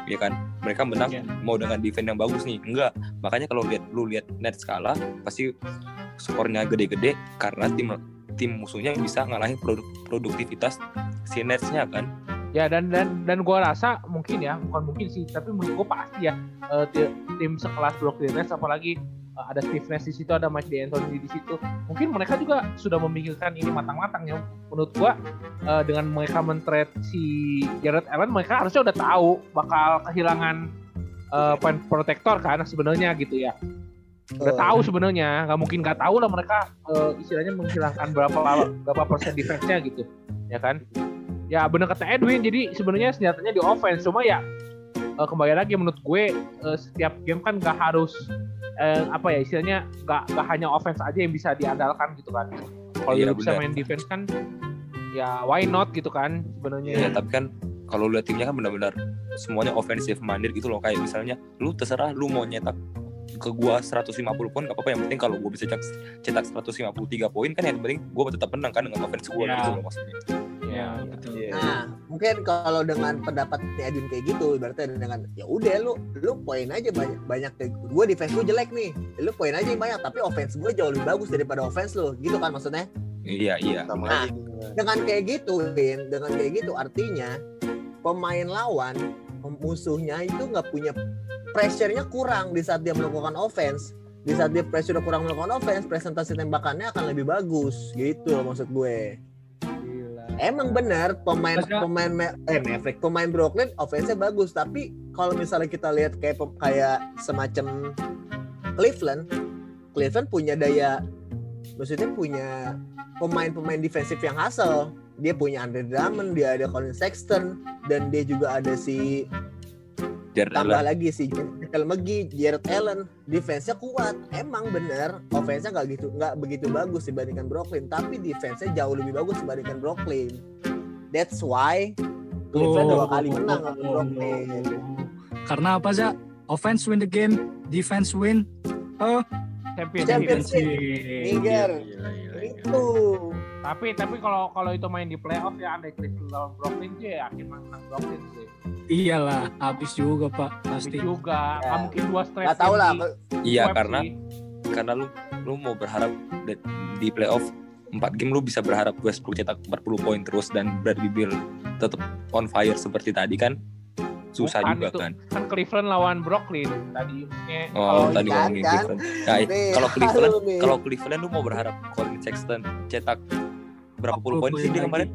Ya kan? Mereka menang Iya. mau dengan defense yang bagus nih. Enggak. Makanya kalau lihat lu lihat Nets kalah pasti skornya gede-gede karena tim tim musuhnya bisa ngalahin produk produktivitas si Nets-nya kan. Ya dan dan dan gue rasa mungkin ya bukan mungkin sih tapi menurut gue pasti ya ti- tim sekelas Brooklyn Nets apalagi eh, ada Steve Nash di situ ada Mike D'Antoni di situ mungkin mereka juga sudah memikirkan ini matang-matang ya. Menurut gue eh, dengan mereka men-trade si Jared Allen mereka harusnya udah tahu bakal kehilangan eh, point protector kan sebenarnya gitu ya. Udah tahu sebenarnya nggak mungkin nggak tahu lah mereka eh, istilahnya menghilangkan berapa berapa persen defense-nya gitu ya kan ya bener kata Edwin jadi sebenarnya senjatanya di offense. Cuma ya eh, kembali lagi menurut gue eh, setiap game kan nggak harus eh, apa ya istilahnya nggak nggak hanya offense aja yang bisa diandalkan gitu kan. Kalau Iya, lu bisa main defense kan ya why not gitu kan sebenarnya. Ya, tapi kan kalau lihat timnya kan benar-benar semuanya offensive minded gitu loh. Kayak misalnya lu terserah lu mau nyetak ke gua 150 poin gak apa-apa. Yang penting kalau gua bisa cetak cetak 153 poin kan yang penting gua tetap menang kan dengan offense gua Ya. gitu loh maksudnya. Ya betul. Iya. Nah, mungkin kalau dengan pendapat Edwin kayak gitu, berarti dengan ya udah lu lu poin aja banyak banyak gue defense gue jelek nih, lu poin aja yang banyak tapi offense gue jauh lebih bagus daripada offense lu, gitu kan maksudnya? Iya, iya. Sama Nah. Dengan kayak gitu, Win, dengan kayak gitu artinya pemain lawan musuhnya itu nggak punya pressure-nya kurang di saat dia melakukan offense. Di saat dia pressure kurang melakukan offense, presentasi tembakannya akan lebih bagus, gitu loh maksud gue. Emang bener pemain Maksudnya- pemain Ma- eh Maverick pemain Brooklyn offense-nya bagus tapi kalau misalnya kita lihat kayak kayak semacam Cleveland Cleveland punya daya maksudnya punya pemain-pemain defensif yang hasil dia punya Andre Drummond dia ada Colin Sexton dan dia juga ada si Jared tambah Allen. lagi si Michael McGee, Jared Allen, defense-nya kuat. Emang bener, offense-nya nggak gitu nggak begitu bagus dibandingkan Brooklyn, tapi defense-nya jauh lebih bagus dibandingkan Brooklyn. That's why Cleveland dua kali menang lawan Brooklyn. Karena apa Za? Offense win the game, defense win. Oh, champion. Champion. champion. Niger, Gila, gila, gila. itu. Tapi tapi kalau kalau itu main di playoff ya andai Cleveland lawan Brooklyn sih ya yakin menang Brooklyn sih. iyalah, habis juga Pak, pasti. juga Ya. mungkin dua straight. Nggak tahu lah. Iya karena karena lu lu mau berharap di- di playoff 4 game lu bisa berharap Westbrook cetak 40 poin terus dan Bradley Beal tetap on fire seperti tadi kan susah Bukan juga itu. kan. kan Cleveland lawan Brooklyn tadi. Eh, Oh, kalau tadi kan, ngomongin kan. Cleveland. Nah, Nih, kalau Cleveland kalau Cleveland lu mau berharap Colin Sexton cetak berapa puluh poin sih dia kemarin?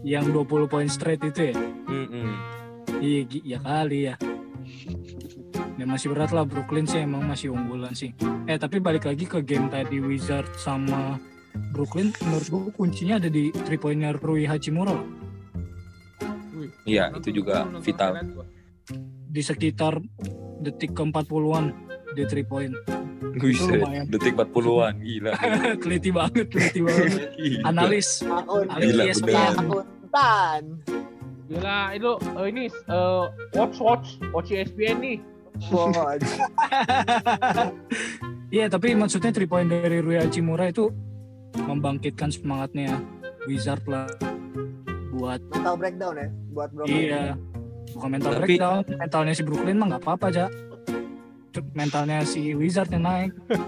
Yang 20 poin straight itu ya? Mm-mm. Iya, gi- ya kali ya. Ya masih berat lah Brooklyn sih emang masih unggulan sih. Eh tapi balik lagi ke game tadi Wizard sama Brooklyn menurut gue kuncinya ada di three pointnya Rui Hachimura Iya, itu juga nonton vital. di sekitar detik ke 40-an di three point. Buset, lumayan. detik 40-an, gila. teliti banget, teliti banget. Gila. Analis. Gila, Analis bener. akuntan. Gila, itu eh, ini eh, watch watch watch ESPN nih. Wah, Iya, tapi maksudnya three point dari Rui Hachimura itu membangkitkan semangatnya Wizard lah buat mental breakdown ya buat Brooklyn. iya bukan mental Tapi- breakdown mentalnya si Brooklyn mah nggak apa-apa aja mentalnya si Wizard yang naik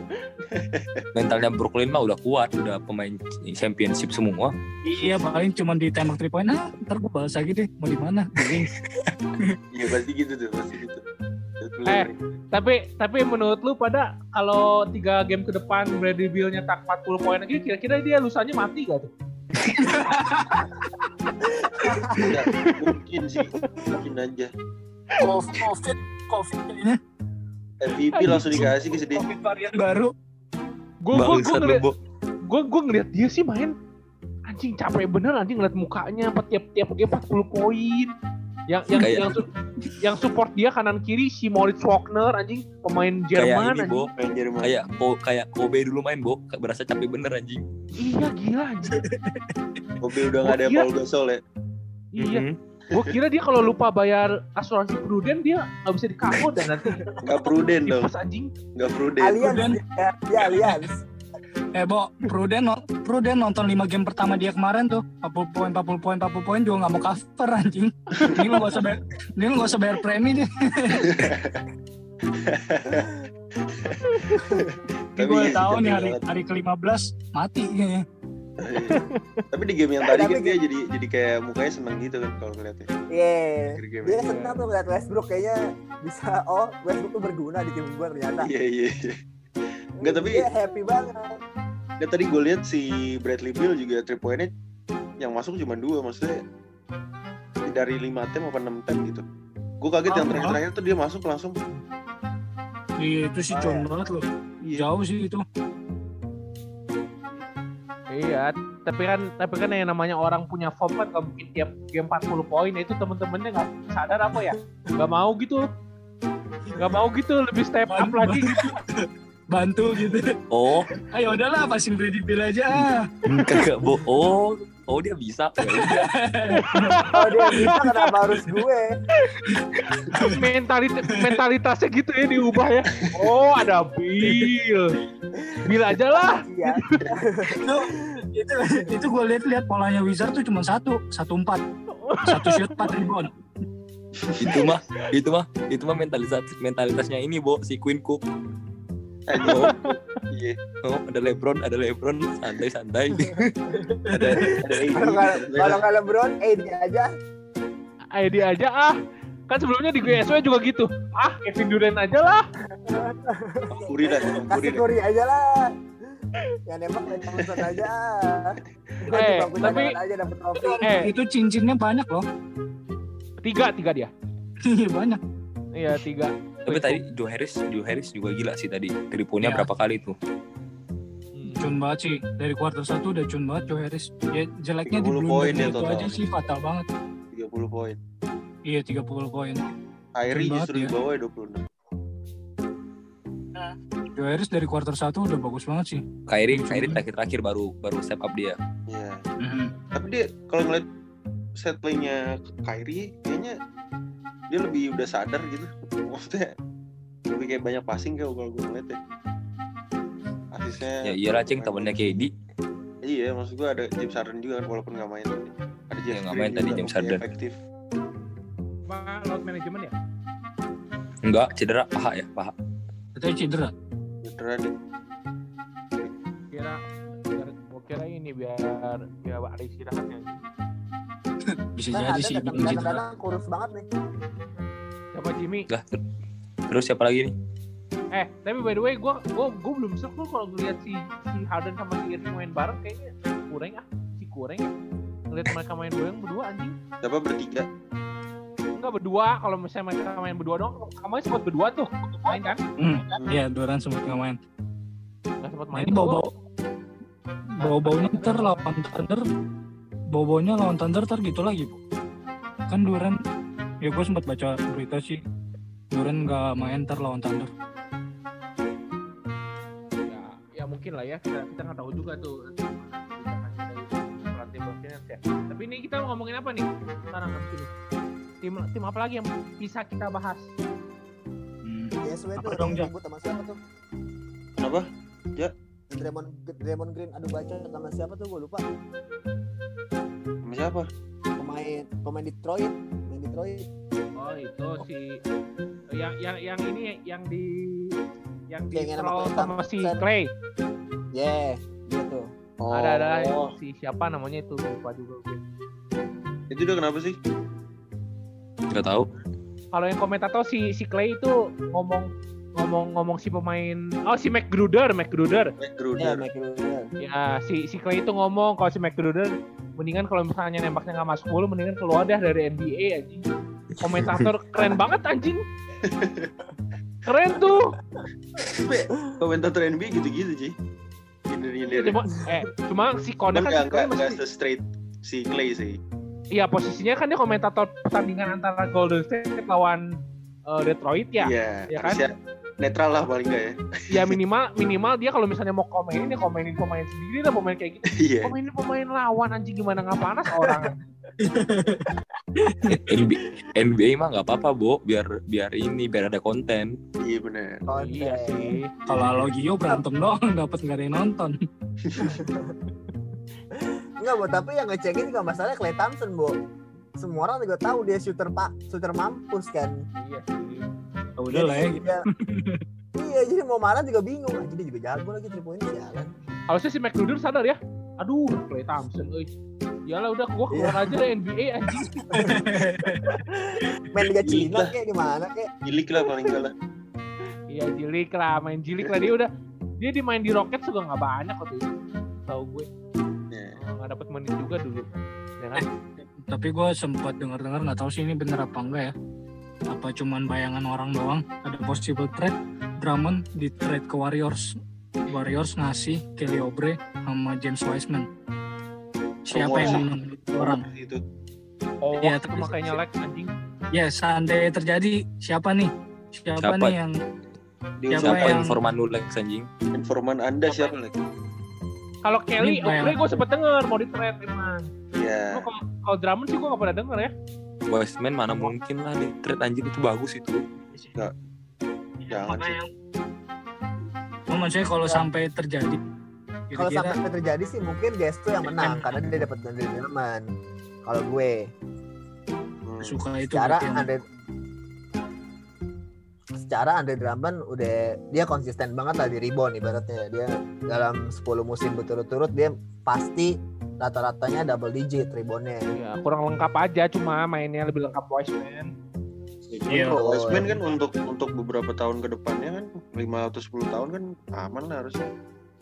Mentalnya Brooklyn mah udah kuat, udah pemain championship semua. iya paling cuma ditembak three point ah ntar gue balas lagi deh mau di mana. Iya pasti gitu tuh, pasti gitu. Eh. Tapi tapi menurut lu pada kalau tiga game ke depan Bradley Beal nyetak 40 poin lagi kira-kira dia lusanya mati gak tuh? Nggak, mungkin sih, mungkin aja. covid covid covid kayaknya MVP langsung dikasih ke sedih. covid varian baru Gue gue gue ngeliat gue gue ngeliat dia sih main anjing capek bener anjing ngeliat mukanya apa tiap tiap game 40 poin. Yang yang Kayak- yang, su- yang support dia kanan kiri si Moritz Wagner anjing pemain Kayak Jerman ini, anjing. Bo. Main Jerman. Kayak Ko- kayak Kobe dulu main, Bo. Berasa capek bener anjing. Iya gila anjing. Mobil udah nggak ada Iya. Paul Gasol ya. Iya. Mhm. Gue kira dia kalau lupa bayar asuransi prudent dia nggak bisa dikawal dan nanti Nggak pruden dong, anjing. nggak pruden. Alliance ya, ya. Eh Bo Pruden no- Pruden nonton 5 game pertama dia kemarin tuh 40 poin 40 poin 40 poin juga nggak mau cover anjing ini lu gak usah bayar ini lu gak usah bayar premi deh Tapi gue iya sih, tahu nih hari banget. hari ke-15 mati kayaknya. Tapi di game yang tadi kan dia jadi jadi kayak mukanya seneng gitu kan kalau ngeliatnya. Iya. Game Dia yang- senang tuh ngeliat Westbrook kayaknya bisa oh Westbrook tuh berguna di tim gue ternyata. Iya iya. iya. Nggak, tapi- dia happy banget. Dan tadi gue lihat si Bradley Beal juga three pointnya yang masuk cuma dua maksudnya dari lima tem apa enam tem gitu. Gue kaget yang Oh, terakhir-terakhir tuh dia masuk langsung. Iya itu sih Oh, con banget loh. Jauh sih itu. Iya, tapi kan tapi kan yang namanya orang punya form kan gak mungkin tiap game 40 poin itu temen-temennya nggak sadar apa ya? Gak mau gitu. Gak mau gitu, lebih step up lagi gitu. Bantu gitu. Oh, Ayo udahlah pasin Brady Bill aja. kagak Bo. Oh, oh dia bisa. Oh dia bisa kenapa harus gue? Mentalit mentalitasnya gitu ya diubah ya. Oh, ada Bill. Bill aja lah. Iya. itu itu itu gue lihat-lihat polanya Wizard tuh cuma satu, satu empat, satu shoot empat rebound. itu mah, itu mah, itu mah mentalitas mentalitasnya ini, Bo, si Queen Cook. Aduh. Iya. Oh, ada LeBron, ada LeBron, santai-santai. Ada ada AD. Kalau nggak LeBron, eh dia aja. Ayo dia aja ah. Kan sebelumnya di GSW juga gitu. Ah, Kevin Durant aja lah. Curry dah, dah. Curry aja lah. yang nembak Clay Thompson aja. Eh, tapi- aja dapet trofi. Eh, Itu cincinnya banyak loh. tiga tiga dia. Iya banyak. Iya tiga. Tapi tadi Joe Harris, Joe Harris juga gila sih tadi. Triponya Iya. berapa kali tuh? Hmm. Cun banget sih. Dari quarter satu udah cun banget Joe Harris. Ya jeleknya di 30 blunder poin ya itu total. aja sih fatal banget. 30 poin. Iya 30 poin. Kyrie justru ya. di bawah ya 26. Joe Harris dari quarter satu udah bagus banget sih. Kyrie, Cuma- Kyrie terakhir-terakhir baru baru step up dia. Iya. Mhm. Tapi dia kalau ngeliat set play-nya Kyrie kayaknya dia lebih udah sadar gitu. Maksudnya lebih kayak banyak passing kayak kalau gue ngeliat ya. Asisnya Ya iyalah ceng temennya KD. Iya, maksud gue ada James Harden juga kan walaupun nggak main. Ada Jeff Ya, nggak main tadi James Harden. Efektif. Apa load management ya? Enggak, cedera paha ya, paha. Katanya cedera. Beneran nih. Kira kira ini biar biar ada istirahatnya. Bisa Kan jadi sih bikin cedera. kadang-kadang kurus banget nih. Siapa Jimmy? Lah, ter- terus siapa lagi nih? Eh, tapi by the way, gua gua gua belum seru kalau ngeliat si si Harden sama si Irving main bareng kayaknya kurang ah, si kurang ya. Ngeliat mereka main bareng berdua anjing. Siapa bertiga? Enggak berdua, kalau misalnya mereka main berdua dong, kemarin sempat berdua tuh main kan? Hmm. Iya, Duran sempat nggak main. Enggak sempat main. ini bau-bau bau-baunya ntar lawan Thunder bau-baunya lawan Thunder ntar gitu lagi Bu. kan Duran ya gue sempat baca berita sih Duran nggak main ntar lawan Thunder ya, ya mungkin lah ya kita kita nggak tahu juga tuh nanti pelatih ya. Tapi ini kita mau ngomongin apa nih sekarang habis ini? Tim tim apa lagi yang bisa kita bahas? hmm. Apa tuh dong, Ja? sama siapa tuh? Kenapa? Draymond Draymond Green adu baca sama siapa tuh gue lupa. Sama siapa? Pemain pemain Detroit, Detroit. Oh itu si yang yang yang ini yang di yang di Yang troll sama si. Clay. Yeah, gitu. Oh, Ada ada si siapa namanya itu lupa juga gue. Itu dia kenapa sih? Enggak tahu. Kalau yang komentator si si Clay itu ngomong ngomong ngomong si pemain oh si McGruder McGruder Mike Ya, ya si si Clay itu ngomong kalau si McGruder mendingan kalau misalnya nembaknya nggak masuk mulu mendingan keluar dah dari NBA anjing komentator keren banget anjing keren tuh komentator NBA gitu-gitu sih. Nyindir-nyindir. cuma eh cuma si Kodak kan nggak si Clay nggak nggak mesti se-straight si Clay sih. iya posisinya kan dia komentator pertandingan antara Golden State lawan eh, Detroit ya Iya. ya kan? netral lah paling nggak ya. ya minimal minimal dia kalau misalnya mau komenin ya komenin pemain sendiri lah pemain kayak gitu Iya. komenin pemain lawan anjing gimana nggak panas orang NBA, NBA mah nggak apa-apa, Bo. Biar biar ini biar ada konten. Iya benar. Konten. iya sih kalau Alogio berantem doang dapat nggak ada yang nonton Enggak, Bu, tapi yang ngecekin juga masalah Clay Thompson, Bu. Semua orang juga tahu dia shooter pak, shooter mampus kan. iya Ya udah lah ya dia- iya, jadi mau marah juga bingung. Anjir dia juga jago lagi 3 poin jalan. harusnya si McGruder sadar ya aduh Clay Thompson euy Yalah udah gua keluar aja dari NBA anjing Main Liga Cina kayak di mana kayak. Gilik lah paling nggak lah. iya jilik lah main jilik lah dia udah dia dimain di Rockets juga nggak banyak waktu itu tahu gue Iya. Nggak dapat menit juga dulu ya kan tapi gue sempat dengar-dengar nggak tahu sih ini bener apa enggak ya. Apa cuman bayangan orang doang? Ada possible trade Drummond di trade ke Warriors. Warriors ngasih Kelly Oubre sama James Wiseman. Siapa Rumor yang menang? Orang. Itu. oh Iya, itu tapi- makanya like anjing. Ya seandainya terjadi siapa nih? Siapa, Siapa? nih yang Dia Siapa Siapa? yang- informan lu Lex anjing? informan Anda siapa lagi? kalau Kelly Oubre gue sempet denger mau di trade emang Iya. Gua kalau kalau Drummond sih gue nggak pernah denger ya Westman mana mungkin lah di trade anjing itu bagus itu. Jangan sih. Oh, maksudnya kalau sampai terjadi Kalau sampai terjadi sih mungkin Gesto yang menang karena dia dapat dari Draymond. Kalau gue Hmm. suka itu secara Andre secara Andre Drummond udah dia konsisten banget lah di rebound ibaratnya dia dalam 10 musim berturut-turut dia pasti rata-ratanya double digit reboundnya ya kurang lengkap aja cuma mainnya lebih lengkap Wiseman Iya. Westman kan untuk untuk beberapa tahun ke depannya kan 5 atau 10 tahun kan aman lah harusnya.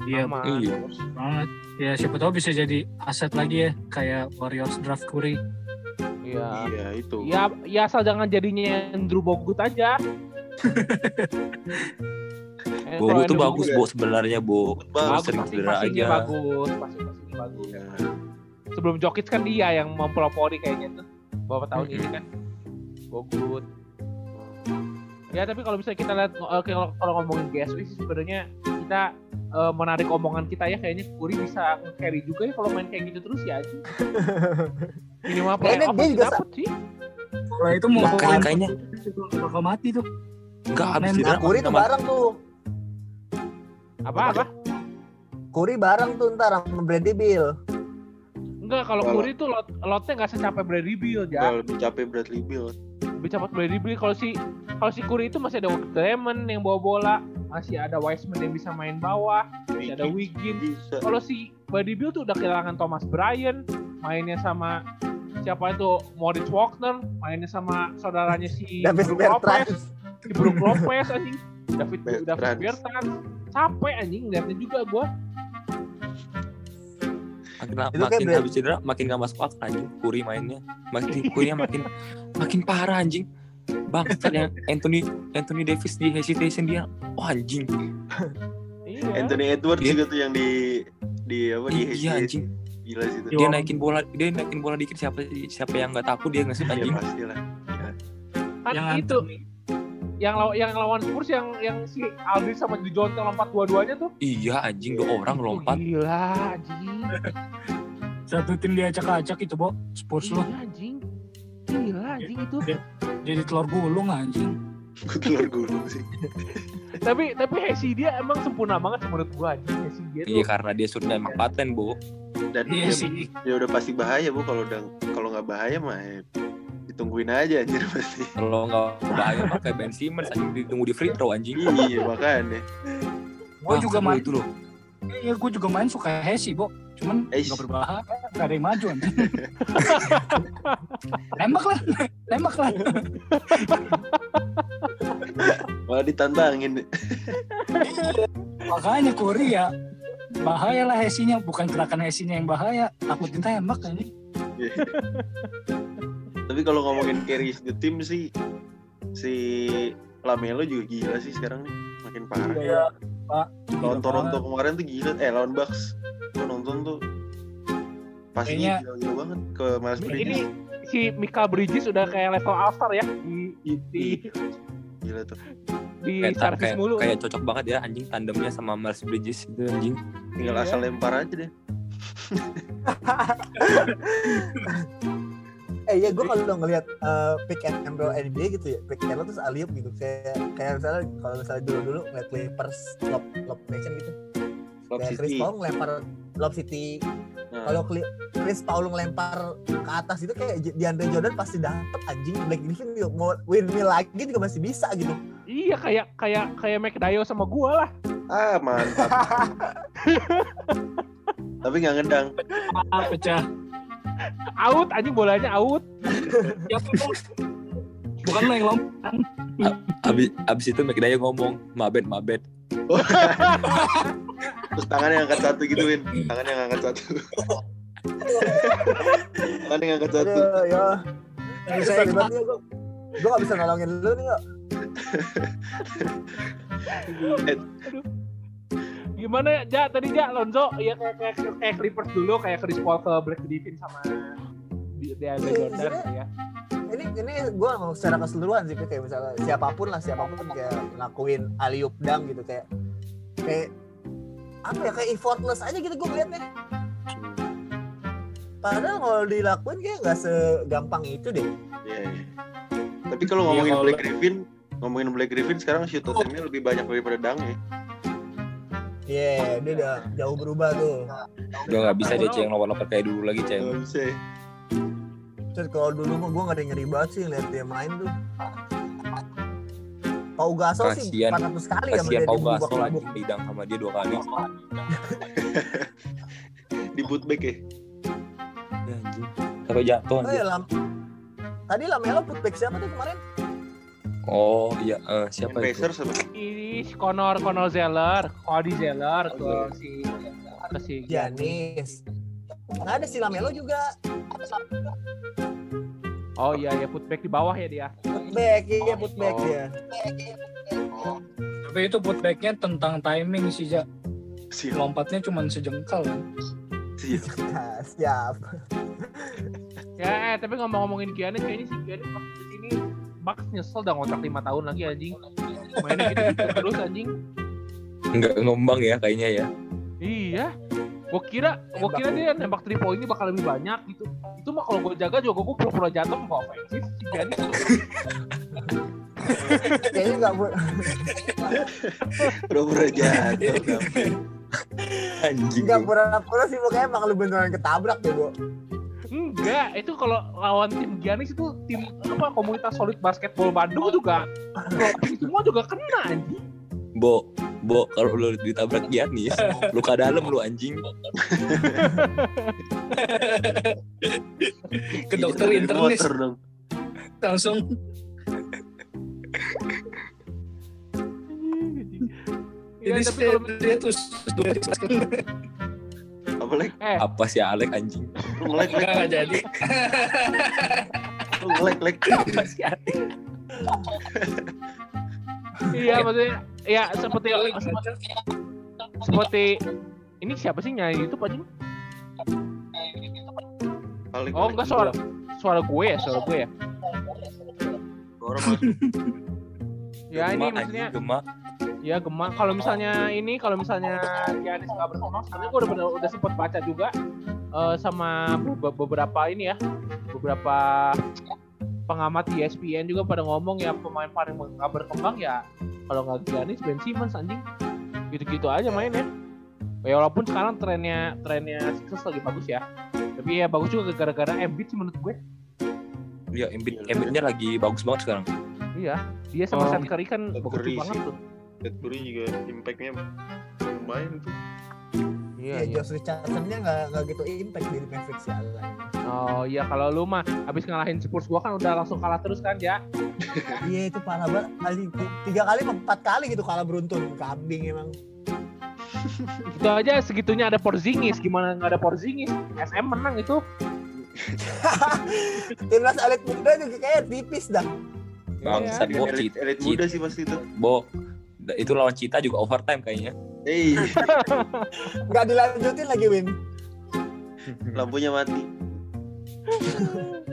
Iya Aman. Iya. banget. Ya siapa tahu bisa jadi aset lagi ya kayak Warriors draft Curry. Iya. Iya itu. Ya, ya asal jangan jadinya Andrew Bogut aja. Eh, Bogu tuh bagus ya. Bo sebenarnya Bo. Bagus, Bagus sering cedera aja. bagus, passing passingnya bagus. Iya. Sebelum Jokic kan dia yang mempelopori kayaknya tuh beberapa tahun ini kan. Bogut. Ya tapi kalau misalnya kita lihat eh, kalau kalau ngomongin GSW sih sebenarnya kita eh, menarik omongan kita ya kayaknya Curry bisa carry juga ya kalau main kayak gitu terus ya aja. Minimal Kayaknya playoff dia pasti juga dapet sih. Kalau itu mau Makanya kayaknya bakal mati tuh. Enggak habis Main cedera. Nah, Kuri tuh sama- bareng tuh. Apa apa? Kuri bareng tuh ntar sama Bradley Bill. Enggak kalau Curry tuh lot lotnya nggak secapek Bradley Beal ya. Lebih capek Bradley Bill. lebih cepat Bradley Beal kalau si kalau si Curry itu masih ada Draymond yang bawa bola masih ada Wiseman yang bisa main bawah masih ada Wiggins kalau si Bradley Beal tuh udah kehilangan Thomas Bryant mainnya sama siapa itu Moritz Wagner mainnya sama saudaranya si Davis Bertrand. Si Brook Lopez anjing. David David Bertrand. Bertrand. Capek anjing liatnya juga gua. Makin Itu kayak makin Brad- habis cedera makin gak masuk akal anjing. Kuri mainnya. Makin Kurinya makin makin parah anjing. Bangsat yang Anthony Anthony Davis di hesitation dia. Wah anjing. Iya. Anthony Edwards Dia- juga tuh yang di di apa di iya anjing. Gila sih itu. dia naikin bola dia naikin bola dikit siapa siapa yang nggak takut dia ngasih Iya anjing? pasti lah. kan Yang itu yang law- yang lawan Spurs yang yang si Aldridge sama Dijon lompat dua-duanya tuh iya anjing dua orang lompat Gila anjing. Satu tim diacak-acak itu, Bo. Spurs lo. Iya anjing. Gila anjing itu. Jadi telur gulung anjing. Telur gulung sih. tapi tapi Hesi dia emang sempurna banget menurut gua anjing Hesi dia tuh. iya karena dia sudah emang paten bu Dan Iya dia, sih. dia udah pasti bahaya bu kalau udah kalau nggak bahaya mah ditungguin aja anjir pasti. kalau nggak bahaya mah kayak Ben Simmons anjing ditunggu di free throw anjing iya makanya. Gue juga main. itu loh Iya, gue juga main suka Hesi, Bo. Cuman nggak berbahaya, nggak ada yang maju anjing. nembak lah, nembak lah. Malah ditantangin. Makanya Kuri ya bahaya lah Hesinya, bukan gerakan Hesinya yang bahaya, takut ditembak anjing. Tapi kalau ngomongin carry the team sih si Lamelo juga gila sih sekarang nih makin parah. Iya, Pak. Lawan Toronto banget. kemarin tuh gila. Eh lawan Bucks. Gue nonton tuh pastinya gila-gila banget ke Miles Ini Bridges. si Michael Bridges udah kayak level All Star ya di di Gila tuh. di kayak, kayak, mulu. kayak cocok banget ya anjing tandemnya sama Miles Bridges itu anjing Tinggal Iya. asal lempar aja deh. Eh iya gue kalau ngelihat eh, pick and roll NBA gitu ya, pick and roll terus aliup gitu kayak kayak misalnya kalau misalnya dulu dulu ngeliat Clippers lob lob nation gitu, Lob kayak Chris. Paul ngelempar lob city. Nah, Kalau Chris Paul ngelempar ke atas itu kayak J- DeAndre Jordan pasti dapet anjing. Black Griffin juga mau windmill lagi juga masih bisa gitu. Iya kayak kayak kayak McDayo sama gua lah. ah mantap. Tapi nggak ngedang. Ah, pecah. Out anjing bolanya out. Ya, bukan lo yang lompat. abis abis itu McDaya ngomong mabet mabet Terus tangannya angkat satu gituin. Tangannya angkat satu. tangannya angkat satu. Aduh ya. Nih banget nih gue. Gue gak bisa nolongin lu nih kok. Gimana ya Ja tadi Ja Lonzo ya kayak kayak, kayak Clippers dulu kayak Chris Paul ke Black Griffin sama di di Andre Iya, Jordan iya. ya. Ini ini gue mau secara keseluruhan sih kayak misalnya siapa pun lah siapa pun kayak ngelakuin aliup dang gitu kayak kayak apa ya kayak effortless aja gitu gue ngeliatnya. Padahal kalau dilakuin kayak nggak segampang itu deh. Iya, iya. Tapi kalau Iya, ngomongin kalau- Black Griffin, ngomongin Black Griffin sekarang shoot attempt-nya lebih banyak daripada dang ya. Iya, dia udah jauh berubah tuh. udah nggak bisa dia ceng lompat lompat kayak dulu lagi ceng Nggak bisa ya. Terus kalau dulu mah gue ngeri ngeri banget sih lihat dia main tuh. Pau Gasol sih Kasian. 400 kali ya kasihan Pau Gasol anjing didang sama dia dua kali Di bootback ya. Ya, anjing sampai jatuh Oh ya, Lam. Tadi Lamelo putback siapa tuh kemarin? Oh iya, eh, Main siapa itu? Pacers apa? Ini si Connor Connor Zeller, Cody Zeller ke si ke si Giannis nggak ada si Lamelo juga Oh iya ya putback di bawah ya dia. putback iya putback Oh. dia Tapi itu putbacknya tentang timing sih, Ja. Siap. Lompatnya cuma sejengkal kan. Siap. Nah, siap Ya eh tapi ngomong-ngomongin Giannis kayaknya si Giannis ke sini Bucks nyesel dah ngontrak 5 tahun lagi anjing. Mainnya gitu, gitu terus anjing. Enggak ngembang ya kayaknya ya. Iya. Gua kira gua kira dia nembak 3 point ini bakal lebih banyak gitu. Itu mah kalau gua jaga juga gua pura-pura jatuh nggak ofensif si Giannis. kayaknya nggak bu- Pura-pura jatuh. Anjing. nggak pura-pura sih pokoknya emang lu beneran ketabrak deh bu Enggak, itu kalau lawan tim Giannis itu tim apa komunitas solid basketball Bandung juga semua juga kena anjing. Bo, Bo, kalau lu ditabrak Giannis, luka dalam lu anjing. Ke dokter internis dong. langsung jadi tapi kalau dia tuh Apa lagi? eh Apa sih Alek anjing? Lu lag. nggak jadi. Lu lag. Apa sih Alek? iya maksudnya ya seperti seperti, seperti ini siapa sih nyanyi itu? Alik, Oh enggak suara suara gue ya, suara gue ya. Masuk. Ya ini maksudnya anjing, gemak. Ya gemak kalau misalnya ini kalau misalnya Giannis nggak berkembang sekarang gue udah bener- udah sempet baca juga eh, sama be- beberapa ini ya beberapa pengamat ESPN juga pada ngomong ya pemain paling nggak berkembang ya kalau nggak Giannis Ben Simmons anjing. Gitu-gitu aja mainnya. Ya walaupun sekarang trennya trennya Sixers lagi bagus ya tapi ya bagus juga gara-gara Embiid sih menurut gue. Iya, Embiid, Embiidnya lagi bagus banget sekarang. iya dia sama Oh, Seth Curry kan bagus banget tuh Seth Curry juga impact-nya lumayan tuh. iya ya Josh Richardson-nya nggak nggak gitu impact di Mavericks ya Oh iya kalau lu mah habis ngalahin Spurs gua kan udah langsung kalah terus kan ya. iya itu parah banget kali tiga kali empat kali gitu kalah beruntun kambing emang Itu aja segitunya ada Porzingis gimana nggak ada Porzingis? SM menang itu. timnas elit muda juga kayak tipis dah Bangsat, Iya, Bo. Elit, elit muda sih pasti itu. Bo, itu lawan Cita juga overtime kayaknya. Hei, nggak dilanjutin lagi Win lampunya mati.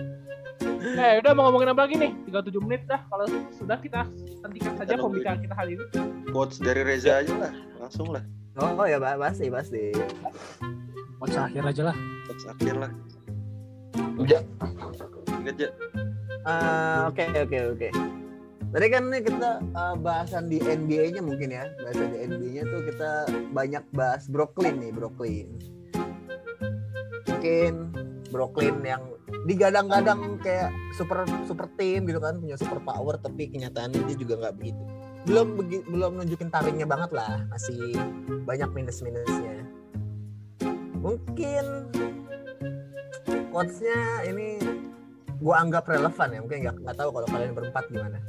Eh udah mau ngomongin apa lagi nih? 37 menit dah. Kalau sudah kita hentikan saja pembicaraan kita hari ini. Quotes dari Reza aja lah, langsung lah. oh ya Pak, pasti pasti Quotes akhir aja lah. Quotes akhir lah. Udah. Ingat ya, Eh, oke oke oke tadi kan nih kita eh, bahasan di NBA-nya mungkin ya. Bahasan di NBA-nya tuh kita banyak bahas Brooklyn nih Brooklyn. Mungkin Brooklyn yang digadang-gadang kayak super super team gitu kan punya super power tapi kenyataannya dia juga nggak begitu. Belum begi- belum nunjukin taringnya banget lah masih banyak minus minusnya mungkin quotesnya ini gua anggap relevan ya mungkin nggak nggak tahu kalau kalian berempat gimana.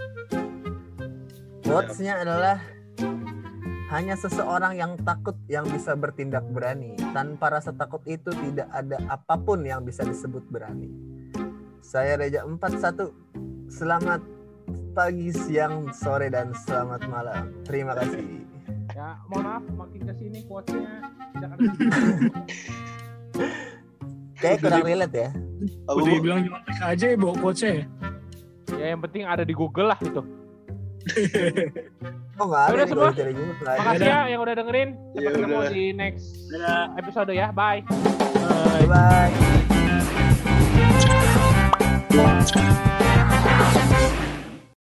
Quotesnya adalah hanya seseorang yang takut yang bisa bertindak berani. Tanpa rasa takut itu tidak ada apa pun yang bisa disebut berani. Saya Reja 41 selamat pagi siang sore dan selamat malam. Terima kasih. Ya mohon maaf makin ke sini quotesnya. Tidak ada. Kayak kurang relate ya. Udah bilang cuma aja ya bawa coach ya. Ya yang penting ada di Google lah itu. oh enggak ada. Semua. Makasih ya yang udah dengerin. Sampai ketemu di next episode ya. Bye. Bye. Bye.